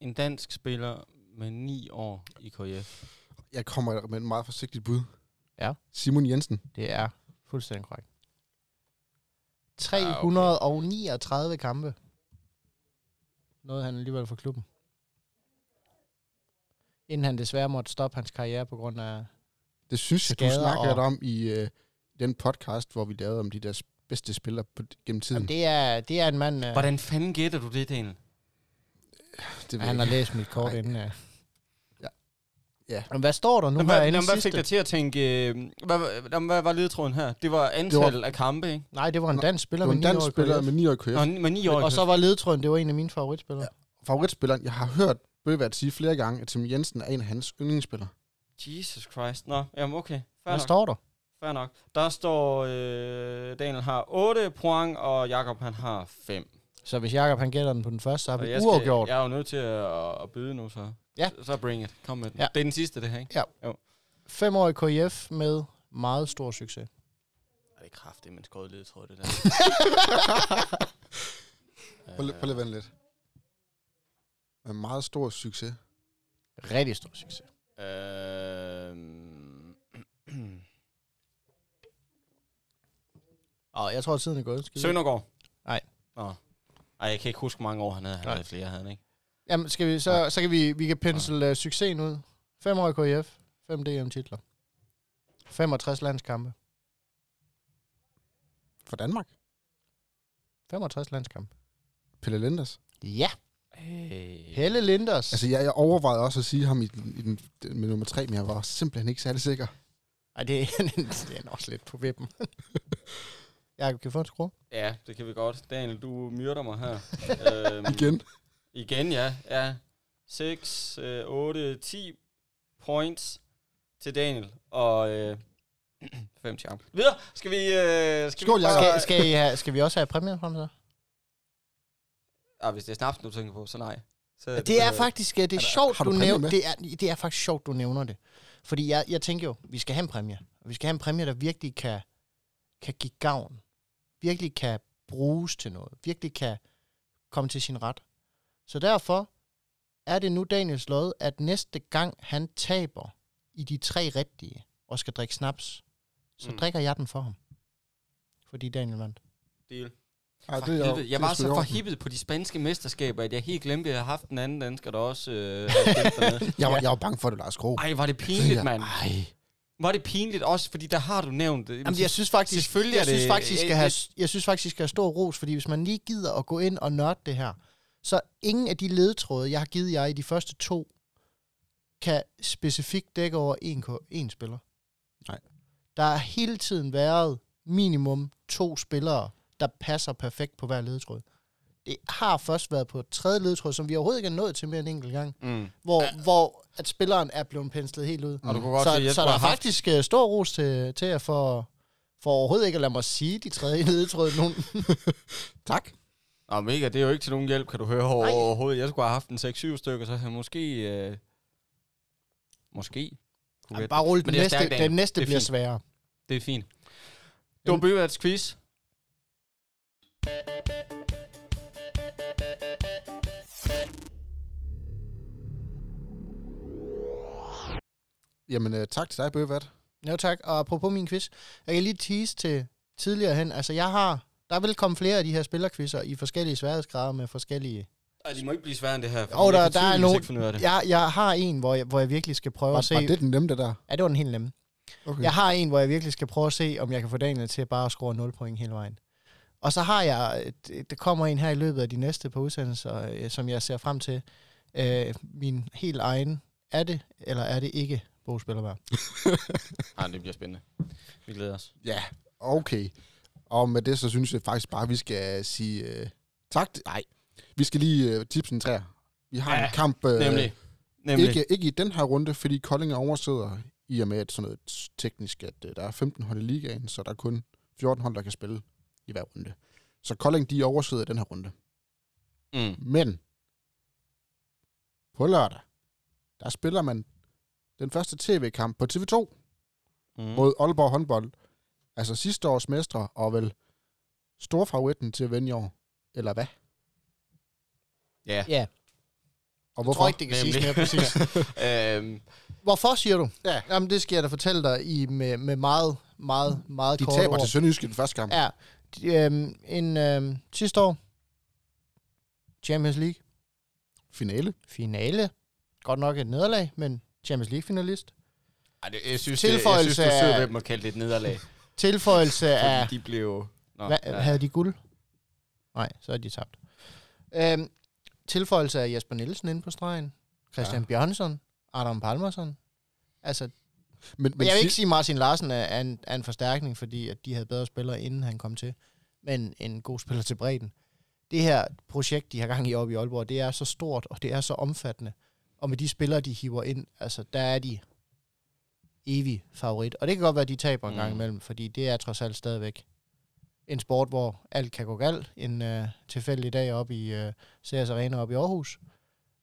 En dansk spiller med 9 år i KF. Jeg kommer med en meget forsigtigt bud. Ja. Simon Jensen. Det er fuldstændig korrekt. 339 kampe. Noget han alligevel for klubben. Inden han desværre måtte stoppe hans karriere på grund af... Det synes jeg, du Skader og- om i øh, den podcast, hvor vi lavede om de der bedste spillere på, gennem tiden. Jamen, det, er, det er en mand... øh, Hvordan fanden gætter du det, Daniel? det ved han jeg har ikke. læst mit kort Nej. inden. Ja. Ja. Ja. Men hvad står der nu Nå, her hvad, inde nå, i hvad fik sidste? dig til at tænke... Øh, hvad, hvad, hvad var ledetråden her? Det var antal af kampe, ikke? Nej, det var en Nå, dansk spiller Det var med en 9 år dansk i spiller KF. med 9 år i KF. Nå, med 9 år. Og så var ledtråden, det var en af mine favoritspillere. Ja. Favoritspilleren, jeg har hørt Bøvert sige flere gange, at Tim Jensen er en af hans yndlingsspillere. Jesus Christ. Nå, jamen okay. Fair Hvad nok. står der? Fair nok. Der står, øh, Daniel har 8 point, og Jakob han har 5. Så hvis Jakob han gætter den på den første, så har Og vi jeg, uafgjort. jeg er jo nødt til at, at byde nu, så. Ja. Så bring it. Kom med den. Ja. Det er den sidste, det her, ikke? Femårig KIF med meget stor succes. Ej, det er kraftigt, men skåret lidt, tror jeg, det der. Prøv, lige- prøv lige at vente lidt. Med meget stor succes. Rigtig stor succes. Øhm, Og jeg tror, at tiden er gået. Skal vi- Søndergaard. Nej. Nå. Ej, jeg kan ikke huske, hvor mange år han havde. Han Nej. havde flere, havde han ikke? Jamen, skal vi, så, så kan vi, vi kan pensle uh, succesen ud. Femårig KIF, 5 DM-titler. 65 landskampe. For Danmark. 65 landskampe. Pelle Linders. Ja. Helle Linders. Altså, jeg, jeg overvejede også at sige ham i, den, i den, den, med nummer tre, men jeg var simpelthen ikke særlig sikker. Ej, det, det er også lidt på vippen. Jakob, kan vi få en skrue? Ja, det kan vi godt. Daniel, du myrder mig her. øhm, Igen. Igen, ja. ja. 6, øh, 8, 10 points til Daniel. Og øh, 5 til Jacob. Videre. Skal vi... Øh, skal Skål, vi Jacob. Skal, skal, I have, skal vi også have præmier frem så? Ah, hvis det er snaps, du tænker på, så nej. Så Det er faktisk det er der- sjovt, du, du nævner, det, er, det er faktisk sjovt, du nævner det. Fordi jeg, jeg tænker jo, vi skal have en præmie. Og vi skal have en præmie, der virkelig kan, kan give gavn. Virkelig kan bruges til noget. Virkelig kan komme til sin ret. Så derfor er det nu Daniels lod, at næste gang han taber i de tre rigtige og skal drikke snaps, så mm. drikker jeg den for ham. Fordi Daniel vandt. Deal. Ej, det er det jeg er var så forhippet på de spanske mesterskaber, at jeg helt glemte, at jeg har haft en anden dansker, der også øh, havde. Jeg var, jeg var bange for, at du Lars Kro. Ej, var det pinligt, mand. Ej. Var det pinligt også, fordi der har du nævnt det. Jamen, jeg synes faktisk, selvfølgelig jeg synes det- faktisk, skal jeg- have, jeg synes faktisk, skal have stor ros, fordi hvis man lige gider at gå ind og nørde det her, så ingen af de ledtråde, jeg har givet jer i de første to, kan specifikt dække over en, en spiller. Nej. Der har hele tiden været minimum to spillere, der passer perfekt på hver ledtråd. Det har først været på tredje ledtråd, som vi overhovedet ikke er nået til mere end en enkelt gang, Mm. hvor, hvor at spilleren er blevet penslet helt ud. Og du kunne godt så, jeg så der er haft faktisk uh, stor ros til, til jer for, for overhovedet ikke at lade mig sige de tredje ledetråd nogen. Tak. Nå, mega, det er jo ikke til nogen hjælp, kan du høre over, overhovedet. Jeg skulle have haft en 6-7 stykker, så jeg måske... Øh, måske. Jamen, bare rulle den Men det næste, den næste Det er bliver fint. sværere. Det er fint. Det var Bøværts quiz. Jamen, uh, tak til dig, Bøvat. Jo tak, og apropos min quiz, jeg kan lige tease til tidligere hen, altså jeg har, der er vel kommet flere af de her spillerquizzer i forskellige sværhedsgrader med forskellige... Ej, de må ikke blive sværere end det her. Jo, der- der er nogen-. Jeg, jeg har en, hvor jeg, hvor jeg virkelig skal prøve Var, at se... var det den nemme, det der? Ja, det var den helt nemme. Okay. Jeg har en, hvor jeg virkelig skal prøve at se, om jeg kan få Daniel til bare at score 0 point hele vejen. Og så har jeg, et- der kommer en her i løbet af de næste par udsendelser, øh, som jeg ser frem til. Øh, min helt egen, er det eller er det ikke bogspillervær? Ej, det bliver spændende. Vi glæder os. Ja, okay. Og med det, så synes jeg faktisk bare, at vi skal sige uh, tak. Nej, vi skal lige uh, tipse en træer. Vi har Ja, en kamp, uh, Nemlig. Nemlig. ikke, ikke i den her runde, fordi Kolding er oversidder i og med at sådan noget teknisk, at uh, der er 15 hold i ligaen, så der er kun 14 hold, der kan spille i hver runde. Så Kolding, de er oversidder i den her runde. Mm. Men på lørdag, der spiller man den første tv-kamp på TV2 Mm. mod Aalborg håndbold. Altså sidste års mestre, og vel storfavoritten til at vinde i år. Eller hvad? Ja. Ja, Og jeg hvorfor? tror ikke, det kan siges mere præcis. øhm, Hvorfor siger du? Ja. Jamen, det skal jeg da fortælle dig i med, med meget, meget, meget De kort taber ord. til Sønderjysk i den første kamp. Ja, øhm, en øhm, sidste år, Champions League, Finale. finale. Godt nok et nederlag, men Champions League-finalist. ej, det, jeg synes, Tilføjelse det, jeg synes, du er af- ved at kalde det et nederlag. Tilføjelse af... De blev... Nå, Hva, ja. Havde de guld? Nej, så er de tabt. Øhm, tilføjelse af Jesper Nielsen inde på stregen. Christian ja. Bjørnsson. Adam Palmerson. Altså, Men, men jeg vil ikke sige, at Martin Larsen er, er, en, er en forstærkning, fordi at de havde bedre spillere, inden han kom til. Men en god spiller til bredden. Det her projekt, de har gang i oppe i Aalborg, det er så stort, og det er så omfattende. Og med de spillere, de hiver ind, altså, der er de evig favorit. Og det kan godt være, at de taber en gang Mm. imellem, fordi det er trods alt stadigvæk en sport, hvor alt kan gå galt. En øh, tilfældig dag op i øh, CS Arena op i Aarhus.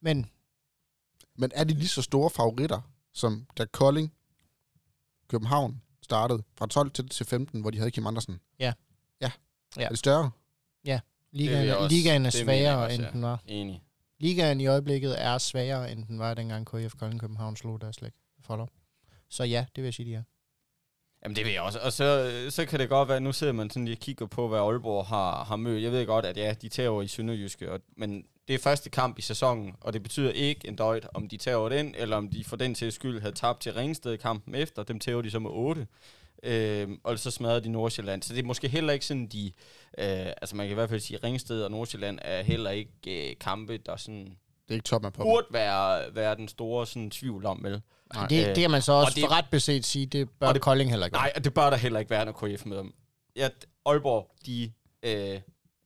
Men Men er de lige så store favoritter, som da Kolding, København startede fra 12 til, til 15, hvor de havde Kim Andersen? Ja. Ja. Ja. Er det større? vil ligaen, jeg også- ligaen er det svagere, også, end ja. den var. Enig. Ligaen i øjeblikket er svagere, end den var, dengang KF Kolding København slog deres slæk follow. Så ja, det vil jeg sige, de er. Jamen det vil jeg også. Og så, så kan det godt være, nu sidder man sådan lige og kigger på, hvad Aalborg har, har mødt. Jeg ved godt, at ja, de tager over i Sønderjyske, og, men det er første kamp i sæsonen, og det betyder ikke en døjt, om de tager den, eller om de for den til skyld havde tabt til Ringsted kampen efter. Dem tager de så med 8. Øh, og så smadrede de Nordsjælland. Så det er måske heller ikke sådan, de... Øh, altså man kan i hvert fald sige, at Ringsted og Nordsjælland er heller ikke øh, kampe, der sådan Det er ikke top af på burde være, være den store sådan, tvivl om, vel? Nej. Det, Øh, det kan man så også det- for ret beset sige, det bør og det, det- Kolding heller ikke Nej, og det bør der heller ikke være, når KF møder dem. Ja, Aalborg, de, øh,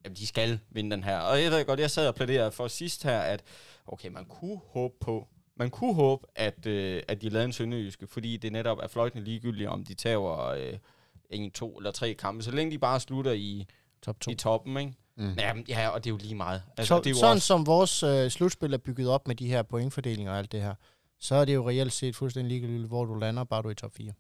jamen, de skal vinde den her. Og jeg ved godt, jeg sad og plæderede for sidst her, at okay, man kunne håbe på, man kunne håbe, at, øh, at de lavede en sønderjyske, fordi det netop er fløjtende ligegyldigt, om de tager øh, en, to eller tre kampe, så længe de bare slutter i, Top 2. i toppen, ikke? Mm. Ja, men- ja, og det er jo lige meget. Altså, så, det er jo sådan også, som vores øh, slutspil er bygget op med de her pointfordelinger og alt det her, så er det jo reelt set fuldstændig ligegyldigt, hvor du lander, bare du er i top 4.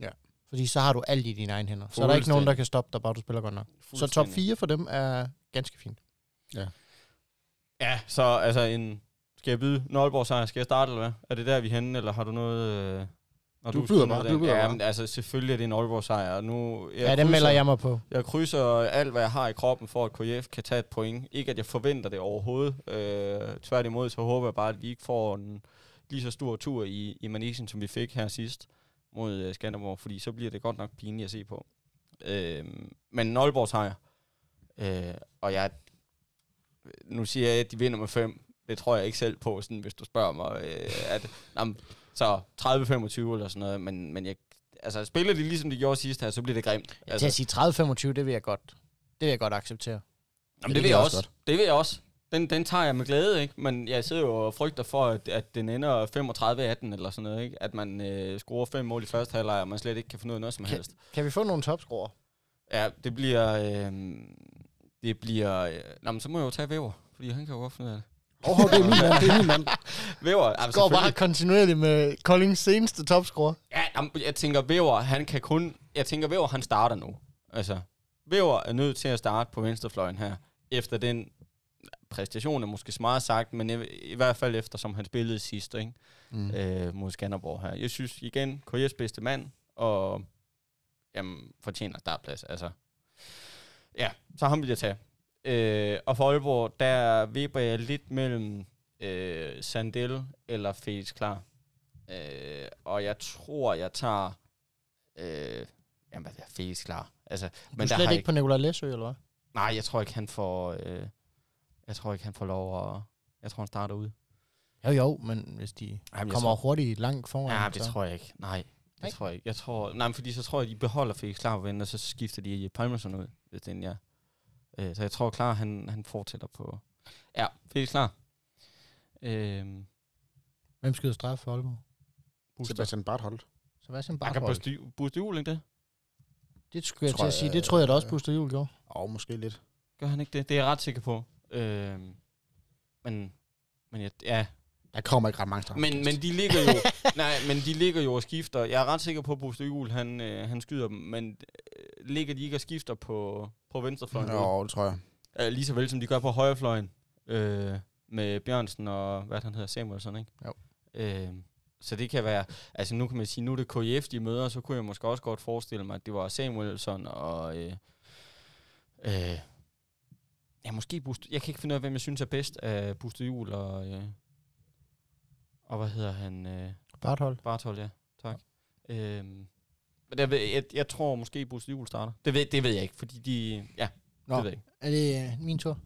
ja, Fordi så har du alt i dine egne hænder. Så er der ikke nogen, der kan stoppe dig, bare du spiller godt nok. Så top fuldstændig. 4 for dem er ganske fint. Ja, så altså en... Skal jeg byde en Aalborg sejr? Skal jeg starte, eller hvad? Er det der, vi er henne, eller har du noget... Øh, når Du byder skulle bare, du der? byder ja, men altså selvfølgelig er det en Aalborg sejr, og nu... Jeg Ja, den melder jeg mig på. Jeg krydser alt, hvad jeg har i kroppen, for at KF kan tage et point. Ikke, at jeg forventer det overhovedet. Øh, tværtimod, så håber jeg bare, at vi ikke får en lige så stor tur i, i Manisen, som vi fik her sidst mod øh, Skanderborg, fordi så bliver det godt nok pinligt at se på. Øh, men en Aalborg sejr. Øh, og jeg... Nu siger jeg, at de vinder med fem. Det tror jeg ikke selv på, sådan, hvis du spørger mig. Øh, at, jamen, så 30-25 eller sådan noget, men, men jeg, altså, spiller de ligesom de gjorde sidst her, så bliver det grimt. Ja, til at sige 30-25, det vil jeg godt. Det vil jeg godt acceptere. Jamen, det det, vil jeg også. også Det vil jeg også. Den, den tager jeg med glæde, ikke? Men jeg sidder jo og frygter for, at, at den ender 35-18 eller sådan noget, ikke? At man øh, scorer fem mål i første halvleg, og man slet ikke kan finde ud af noget som Kan- helst. Kan vi få nogle topscorer? Ja, det bliver... Øh, det bliver... Øh, nå, men så må jeg jo tage Væver, fordi han kan jo godt finde ud af det. Åh, oh, det er min mand, det er min mand. Væver, ja, Går bare kontinuerligt med Koldings seneste topscorer. Ja, jamen, jeg tænker, Væver, han kan kun... Jeg tænker, Væver, han starter nu. Altså, Væver er nødt til at starte på venstrefløjen her, efter den præstation er måske meget sagt, men i, i hvert fald efter, som han spillede sidst, ikke? Mm. øh, mod Skanderborg her. Jeg synes igen, KJ's bedste mand, og jamen, fortjener startplads. Altså. Ja, så ham vil jeg tage. Øh, og for Aalborg, der vipper jeg lidt mellem øh, Sandel eller Felix Klar. Øh, og jeg tror, jeg tager... Øh, jamen, hvad er Felix Klar? Altså, Men men du der er slet har ikke ikke, på Nicolai Læsø, eller hvad? Nej, jeg tror ikke, han får... Øh, jeg tror ikke, han får lov at... Jeg tror, han starter ud. Jo, jo, men hvis de Jamen, jeg kommer tror- hurtigt langt foran. Ja, det så. tror jeg ikke. Nej, det Nej? tror jeg ikke. Jeg tror, nej, men fordi så tror jeg, de beholder Felix Klar på og så skifter de Palmerson ud, hvis det er. Øh, så jeg tror, Klar, han, han fortsætter på... Ja, Felix Klar. Øhm, Hvem skyder straf for Aalborg? Buster. Sebastian Bartholdt. Sebastian Han kan Barthold. Buster, Buster Jul, ikke det? Det skulle jeg Tror til at sige. jeg, Det tror jeg da også, øh, Buster Jul gjorde. Og måske lidt. Gør han ikke det? Det er jeg ret sikker på. Øhm, men, men jeg, ja, Der kommer ikke ret mange straffe. Men, men de ligger jo, nej, men de ligger jo og skifter. Jeg er ret sikker på, at Buster Juhl, han, øh, han skyder dem, men øh, ligger de ikke og skifter på, på venstrefløjen? Jo, det tror jeg. Øh, lige så vel som de gør på højrefløjen. Øh, med Bjørnsen og, hvad han hedder, Samuelsen, ikke? Jo. Øh, så det kan være, altså nu kan man sige, nu er det KF, de møder, så kunne jeg måske også godt forestille mig, at det var Samuelson og, øh, øh, ja, måske Buster, jeg kan ikke finde ud af, hvem jeg synes er bedst af Buster Jul og, øh, og hvad hedder han, øh, Barthold. Barthold, ja, tak. Øhm, men jeg, ved, jeg, jeg tror måske, Buster Jul starter. Det ved, det ved jeg ikke, fordi de, ja, Nå. det ved jeg ikke. Er det øh, min tur?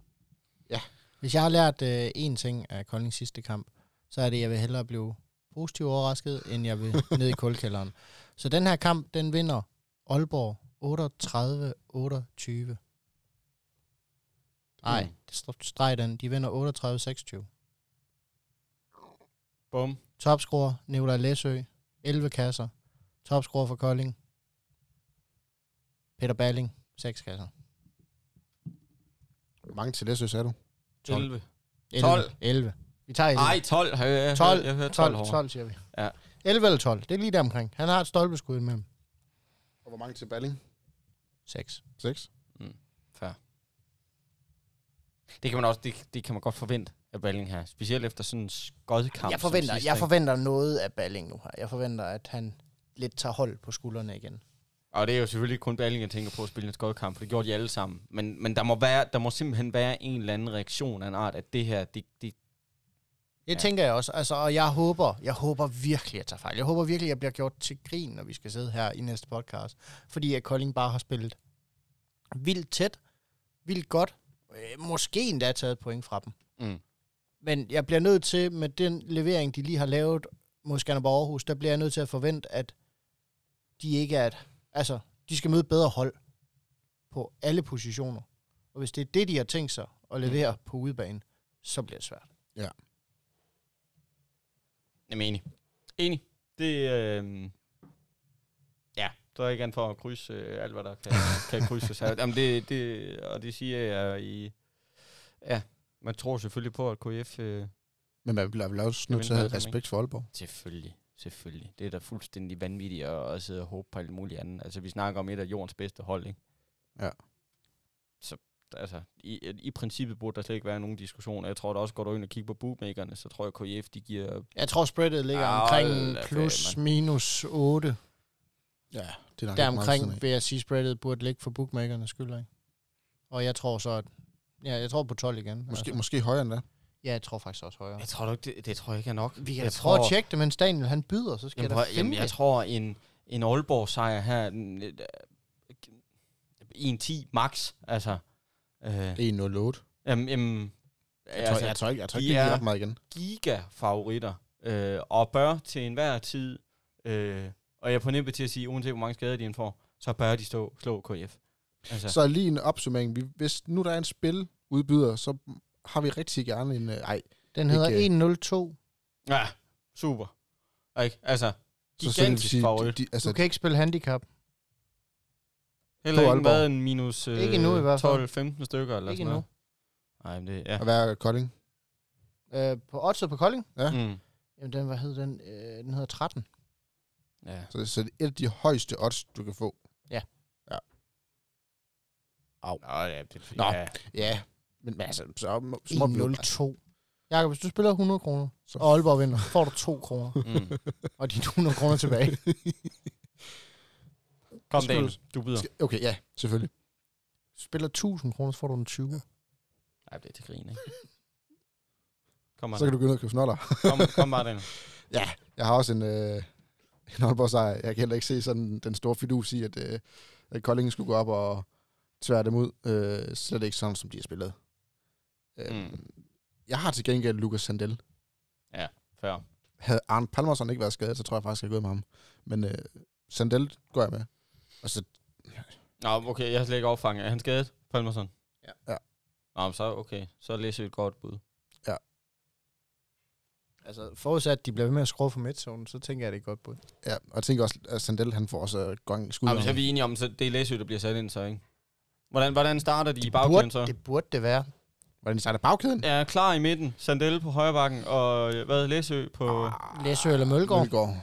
Ja. Hvis jeg har lært øh, én ting af Koldings sidste kamp, så er det, at jeg vil hellere blive positivt overrasket, end jeg vil ned i kulkælderen. Så den her kamp, den vinder Aalborg 38-28. Nej, Mm. det står streg den. De vinder 38-26. Bum. Topscorer, Nicolai Læsø, 11 kasser. Topscorer for Kolding, Peter Balling, Seks kasser. Hvor mange til Læsø, sagde du? 12. 11. 12. 11. Vi tager 11. Nej, 12. Har jeg, 12, jeg, jeg 12, 12, 12, 12, siger vi. Ja. 11 eller 12. Det er lige der omkring. Han har et stolpeskud imellem. Og hvor mange til Balling? 6. 6. Det kan man også, det, det kan man godt forvente af Balling her. Specielt efter sådan en skodkamp. Jeg som forventer, sidst, jeg forventer noget af Balling nu her. Jeg forventer, at han lidt tager hold på skuldrene igen. Og det er jo selvfølgelig kun Balling, jeg tænker på at spille en skodkamp, for det gjorde de alle sammen. Men, men der, må være, der må simpelthen være en eller anden reaktion af en art, at det her, det, det Det ja. tænker jeg også. Altså, og jeg håber, jeg håber virkelig, at jeg tager fejl. Jeg håber virkelig, at jeg bliver gjort til grin, når vi skal sidde her i næste podcast. Fordi at Kolding bare har spillet vildt tæt, vildt godt. Øh, Måske endda taget point fra dem. mm. Men jeg bliver nødt til, med den levering, de lige har lavet mod Skanderborg Aarhus, der bliver jeg nødt til at forvente, at de ikke er et, altså, de skal møde bedre hold på alle positioner. Og hvis det er det, de har tænkt sig at levere mm. på udebane, så bliver det svært. Jamen enig. Enig. Det, øh, ja, så er jeg igen for at krydse øh, alt, hvad der kan, kan krydses. Jamen det, det, og det siger jeg i, ja, man tror selvfølgelig på, at KF, øh, Men man bliver vel også nødt til at have respekt for Aalborg. selvfølgelig, selvfølgelig. Det er da fuldstændig vanvittigt at, at sidde og håbe på alt muligt andet. Altså vi snakker om et af jordens bedste hold, ikke? Ja. Så altså, i, i princippet burde der slet ikke være nogen diskussion. Jeg tror da også, går du ind og kigger på bookmakerne, så tror jeg, at KF, de giver Jeg tror, spreadet ligger Ah, omkring hold da plus ferie, minus 8. Ja, det er nok Der omkring vil jeg sige, spreadet burde ligge for bookmakernes skyld. Ikke? Og jeg tror så, at ja, jeg tror på 12 igen. Måske, altså. måske højere end det. Ja, jeg tror faktisk også højere. Jeg tror ikke, det, det tror jeg ikke er nok. Vi kan jeg prøve at tjekke det, mens Daniel han byder, så skal Jamen, jeg da finde jamen, jeg det. tror, en, en Aalborg-sejr her, en, øh, en 10 max, altså. Øh, 1-0-8. jamen, jamen, Jeg, tror, altså, jeg tror ikke, jeg tror de ikke, det er- er meget igen. giga-favoritter, øh, og bør til enhver tid, øh, og jeg er på nippet til at sige, uanset hvor mange skader de får, så bør de stå, slå KF. Altså, Så lige en opsummering. Vi, hvis nu der er en spil udbyder, så har vi rigtig gerne en... øh, Ej, Den Ikke- hedder 102. ja, super. Ikke? Altså, så, så gigantisk sige, favorit. de, de, altså, Du kan ikke spille handicap. Heller ikke Aalborg. været en minus øh, Ikke endnu i hvert fald. 12-15 stykker eller Ikke sådan noget. Nej, men det, ja. at være Kolding. Øh, på oddset på Kolding, Ja. Mm. jamen den, hvad hed den? Øh, den hedder 13. Ja. Så, så det er et af de højeste odds, du kan få. Nå, ja, det, Nå. ja. Ja, men altså, så må, så må vi jo- 102. Jakob, hvis du spiller 100 kroner, Så- og Aalborg vinder, får du 2 kroner, Mm. og dine 100 kroner tilbage. Kom, Daniel. du- byder. Okay, ja, selvfølgelig. Spiller 1000 kroner, så får du en 20. Nej, det er til grin, ikke? Kom. Så kan du gå ned og købe snoller. Kom, kom bare, Daniel. Jeg har også en, øh, en Aalborg sejr. Jeg kan heller ikke se sådan den store fidus i, at, øh, at Kolding skulle gå op og tvære dem ud. Øh, slet ikke sådan, som de har spillet. Øh, Mm. Jeg har til gengæld Lukas Sandel. Før. Havde Arne Palmerson ikke været skadet, så tror jeg faktisk, jeg er gået med ham. Men øh, Sandel går jeg med. Og så, Nå, okay, jeg har slet ikke opfanget. Er han skadet, Palmerson? Ja. Ja. Nå, så okay. Så læser vi et godt bud. Altså, forudsat, at de bliver ved med at skrue for midtzonen, så tænker jeg, det er godt bud. ja, og jeg tænker også, at Sandel, han får også gang skud. Men så er vi enige om, så det er Læsø, der bliver sat ind, så ikke? Hvordan, hvordan starter de i Det bagkæden så? burde, det burde det være. Hvordan starter bagkæden? Er klar i midten. Sandel på højre bakken, og øh, hvad, Læsø på... Læsø eller Mølgaard? Mølgaard.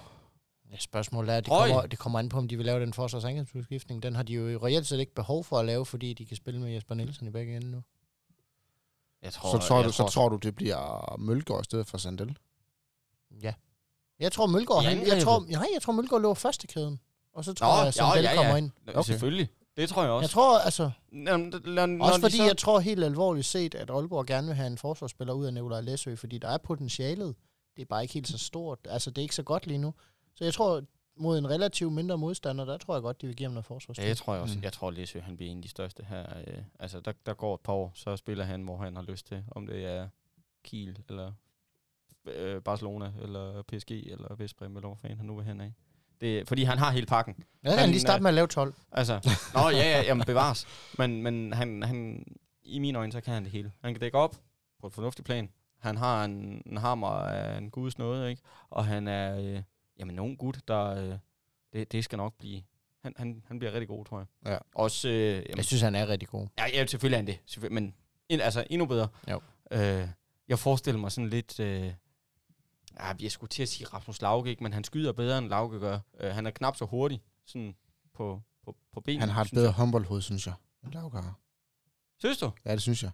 Ja, spørgsmålet er, det Røg. kommer, det kommer an på, om de vil lave den forsvars- og angrebsudskiftning. Den har de jo reelt set ikke behov for at lave, fordi de kan spille med Jesper Nielsen i begge ender nu. Jeg tror, Så tror, jeg du, så tror du, det bliver Mølgaard i stedet for Sandel? Ja. Jeg tror, Mølgaard, han, jeg tror, nej, jeg tror, Mølgaard løber første kæden. Og så tror Nå, jeg, ja, at Sandel ja, ja. kommer ind. Okay. Selvfølgelig. Det tror jeg også. Jeg tror, altså, Jamen, lad, lad, også fordi så... jeg tror helt alvorligt set, at Aalborg gerne vil have en forsvarsspiller ud af Nikolaj Læsø, fordi der er potentialet. Det er bare ikke helt så stort. Altså, det er ikke så godt lige nu. Så jeg tror, mod en relativt mindre modstander, der tror jeg godt, de vil give ham noget Ja, forsvarsspil. jeg tror jeg også. Mm. Jeg tror, Læsø, han bliver en af de største her. Øh, altså, der, der går et par år, så spiller han, hvor han har lyst til. Om det er Kiel, eller øh, Barcelona, eller PSG, eller Vestbrem, eller hvor fanden han nu vil hen af. Det, fordi han har hele pakken. Ja, han Han, lige starte med at lave 12. Altså, nå ja, ja, jamen bevares. Men, men han, han, i mine øjne, så kan han det hele. Han kan dække op på et fornuftigt plan. Han har en, en hammer af en guds nåde, ikke? Og han er, øh, jamen, en ung gut, der, øh, det, det skal nok blive, han, han, han bliver rigtig god, tror jeg. Ja. Også, øh, jamen, Jeg synes, han er rigtig god. ja, ja, selvfølgelig er han det. Men en, altså, endnu bedre. Jo. Øh, jeg forestiller mig sådan lidt... Øh, ja, jeg skulle til at sige Rasmus Lauke, ikke? men han skyder bedre, end Lauke gør. Øh, han er knap så hurtig sådan på, på, på benene. Han har et bedre håndboldhoved, synes jeg. end Lauke har. Synes du? Ja, det synes jeg.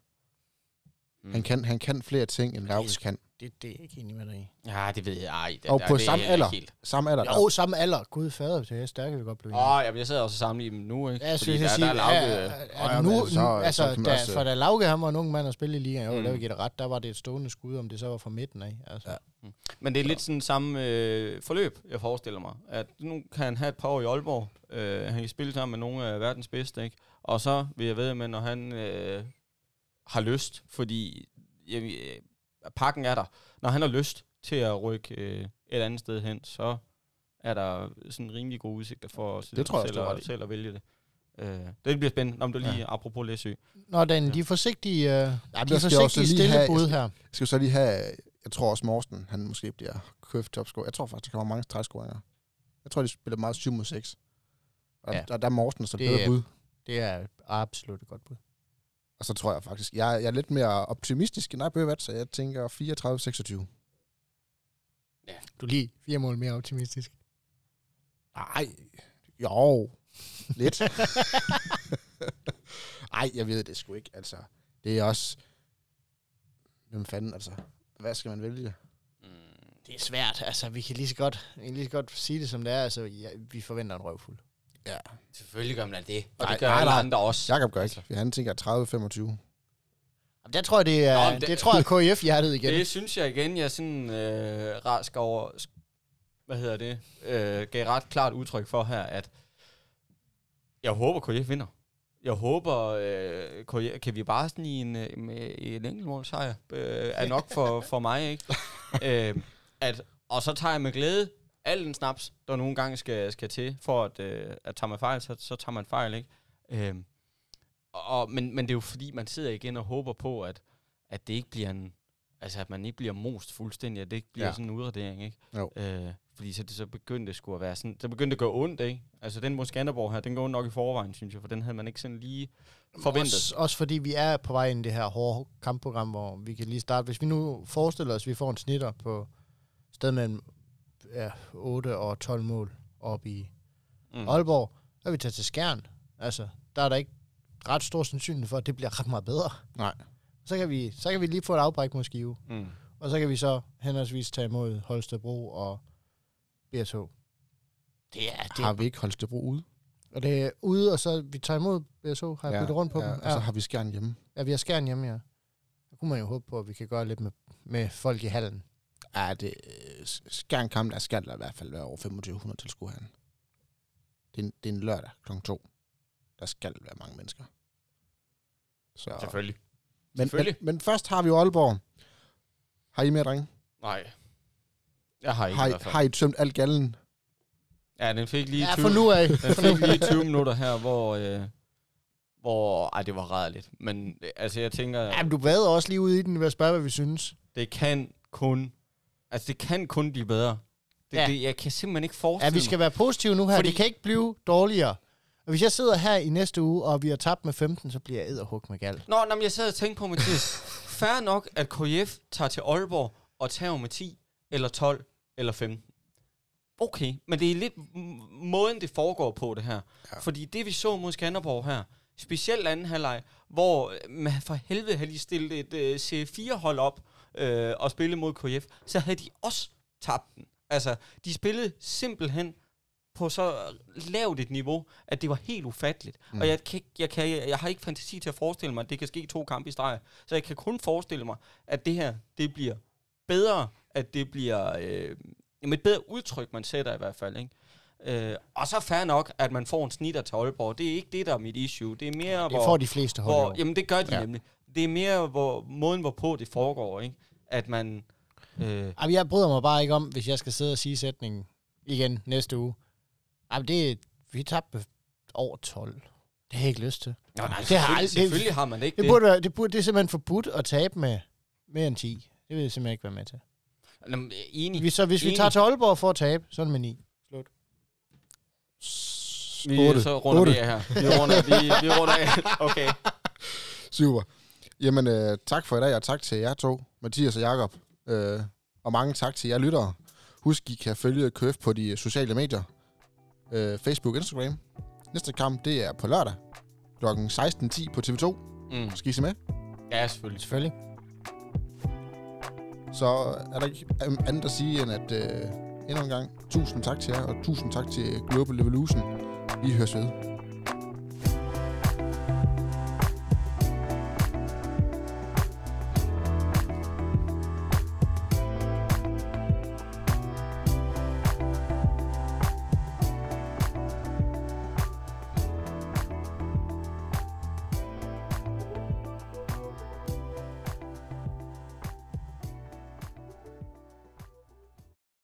Mm. Han kan, han kan flere ting, end Lauke kan. Det, det er ikke enig med dig i. Ja, det ved jeg. Ej, det, Og der- på det samme alder. Helt. Samme alder. Jo, samme alder. Gud fader, det er stærkt, vi godt blive Åh, oh, jamen, jeg sidder også og sammenligner dem nu, ikke? Ja, jeg Fordi synes, der, jeg siger, der er Lauke... er, øh, er, ja, er men nu, altså, så, altså, da, også- for da Lauke han var en ung mand og spille i ligaen, jo, Mm. mm. der vil give det ret, der var det et stående skud, om det så var fra midten af. Altså. Ja. Ja. Men det er lidt sådan samme øh, forløb, jeg forestiller mig. At nu kan han have et par år i Aalborg. Øh, han kan spille sammen med nogle af verdens bedste, ikke? Og så vil jeg ved med, når han øh, har lyst, fordi jeg, øh, pakken er der. Når han har lyst til at rykke øh, et andet sted hen, så er der sådan rimelig gode udsigter for os Det tror jeg også, selv, du har at, ret i. selv at vælge det. Øh, det bliver spændende. Om du lige, Ja. apropos Læsø. Nå, den, Ja. de er forsigtige, øh, Ja, de er skal jeg også forsigtige stille have- bud jeg her. Jeg skal jo så lige have, jeg tror også Morsten, han måske bliver køft topscorer. Jeg tror faktisk, der kommer mange stregskoringer. Jeg tror, de spiller meget 7 mod 6. Og Ja. der, der er Morsten så et Det bedre bud. Det er absolut et godt bud. Og så tror jeg faktisk, jeg, jeg er lidt mere optimistisk end Bøvat, så jeg tænker 34-26. Du er lige fire mål mere optimistisk. Nej, jo, lidt. Ej, jeg ved det sgu ikke, altså. Det er også... Hvem fanden, altså? Hvad skal man vælge? Mm. Det er svært. Altså, vi kan lige så godt, lige så godt sige det, som det er. Altså, ja, vi forventer en røvfuld. Ja, Selvfølgelig gør man da det. Og Nej, det gør nej, alle nej. andre også. Jakob gør ikke. Han tænker 30-25. Jamen, der tror jeg, det er, Nå, det, det- tror jeg er KIF-hjertet igen. Det synes jeg igen, jeg sådan øh, rask over, hvad hedder det, øh, gav ret klart udtryk for her, at jeg håber, KF vinder. Jeg håber, øh, KF, kan vi bare sådan i en, øh, med en enkelt sejr, øh, er nok for, for mig, ikke? øh, at, og så tager jeg med glæde al den snaps, der nogle gange skal, skal til, for at, øh, at tager man fejl, så, så tager man fejl, ikke? Øh, og, men, men det er jo fordi, man sidder igen og håber på, at, at det ikke bliver en, altså at man ikke bliver most fuldstændig, at det ikke bliver Ja. sådan en udradering, ikke? Jo. Øh, fordi så, det så begyndte det skulle at være sådan, så begyndte det at gøre ondt, ikke? Altså den mod Skanderborg her, den går nok i forvejen, synes jeg, for den havde man ikke sådan lige forventet. Også, også fordi vi er på vej ind i det her hårde kampprogram, hvor vi kan lige starte. Hvis vi nu forestiller os, at vi får en snitter på sted mellem ja, 8 og 12 mål op i Mm. Aalborg, så er vi taget til skærn. Altså, der er der ikke ret stor sandsynlighed for, at det bliver ret meget bedre. Nej. Så kan vi, så kan vi lige få et afbræk mod Skive. Mm. Og så kan vi så henholdsvis tage imod Holstebro og BSH. Det er, det Har vi ikke Holstebro ude? Og det er ude, og så vi tager imod BSH, har jeg ja, rundt på ja, dem. Og så har vi skærn hjemme. Ja, vi har skærn hjemme, ja. Så kunne man jo håbe på, at vi kan gøre lidt med, med folk i hallen. Ja, det øh, skærn kamp, der skal der i hvert fald være over 2500 tilskuere herinde. Det er, en, det er en lørdag kl. 2. Der skal være mange mennesker. Så. Selvfølgelig. Men, men, selvfølgelig. men først har vi jo Aalborg. Har I med, drenge? Nej. Jeg har ikke Har i I, hvert fald. har I tømt alt gallen? Ja, den fik lige Ja, 20, for nu af. den fik lige 20 minutter her, hvor... Øh, hvor ej, det var rædeligt. Men øh, altså, jeg tænker... Ja, men du vader også lige ud i den ved at spørge, hvad vi synes. Det kan kun... Altså, det kan kun blive bedre. Det, Ja. ja. det, jeg kan simpelthen ikke Ja, forestille vi skal være positive nu her. Fordi... Det kan ikke blive dårligere. Og hvis jeg sidder her i næste uge, og vi har tabt med 15, så bliver jeg edderhug med gal. mig... Nå, nå, men jeg sad og tænkte på, Mathias. Færre nok, at KF tager til Aalborg og tager med 10, eller 12, eller 15. Okay, men det er lidt måden, det foregår på, det her. Ja. Ja. Fordi det, vi så mod Skanderborg her, specielt anden halvleg, hvor øh, man for helvede havde de stillet et øh, C4-hold op øh, og spillet mod KF, så havde de også tabt den. Altså, de spillede simpelthen på så lavt et niveau, at det var helt ufatteligt. Mm. Og jeg, kan, jeg, kan, jeg, jeg har ikke fantasi til at forestille mig, at det kan ske to kampe i streg. Så jeg kan kun forestille mig, at det her, det bliver bedre, at det bliver øh, et bedre udtryk, man sætter i hvert fald. Ikke? Øh, og så fair nok, at man får en snitter til Aalborg. Det er ikke det, der er mit issue. Det er mere, Det hvor, får de fleste hold. hvor, jamen det gør de Ja. ja. nemlig. Det er mere hvor, måden, hvorpå det foregår. Ikke? At man... Øh, Jamen, jeg bryder mig bare ikke om, hvis jeg skal sidde og sige sætningen igen næste uge. Jamen, det er, vi tabte over 12. Det har jeg ikke lyst til. Nå, nej, det har aldrig- selvfølgelig har man ikke Det, det. burde være, det, burde, det er simpelthen forbudt at tabe med mere end 10. Det vil jeg simpelthen ikke være med til. Jamen, enig. Vi, så hvis vi Enig. tager til Aalborg for at tabe, så er det med 9. Vi, Otte. så runder Otte. vi af her. Vi runder, vi, vi runder af. Okay. Super. Jamen, øh, tak for i dag, og tak til jer to, Mathias og Jakob. Øh, og mange tak til jer lyttere. Husk, I kan følge KF på de sociale medier. Øh, Facebook og Instagram. Næste kamp, det er på lørdag. Kl. 16.10 på TV2. Mm. Skal I se med? Ja, selvfølgelig. Selvfølgelig. Så er der ikke andet at sige, end at øh, endnu en gang, tusind tak til jer, og tusind tak til Global Evolution. Vi høres ved.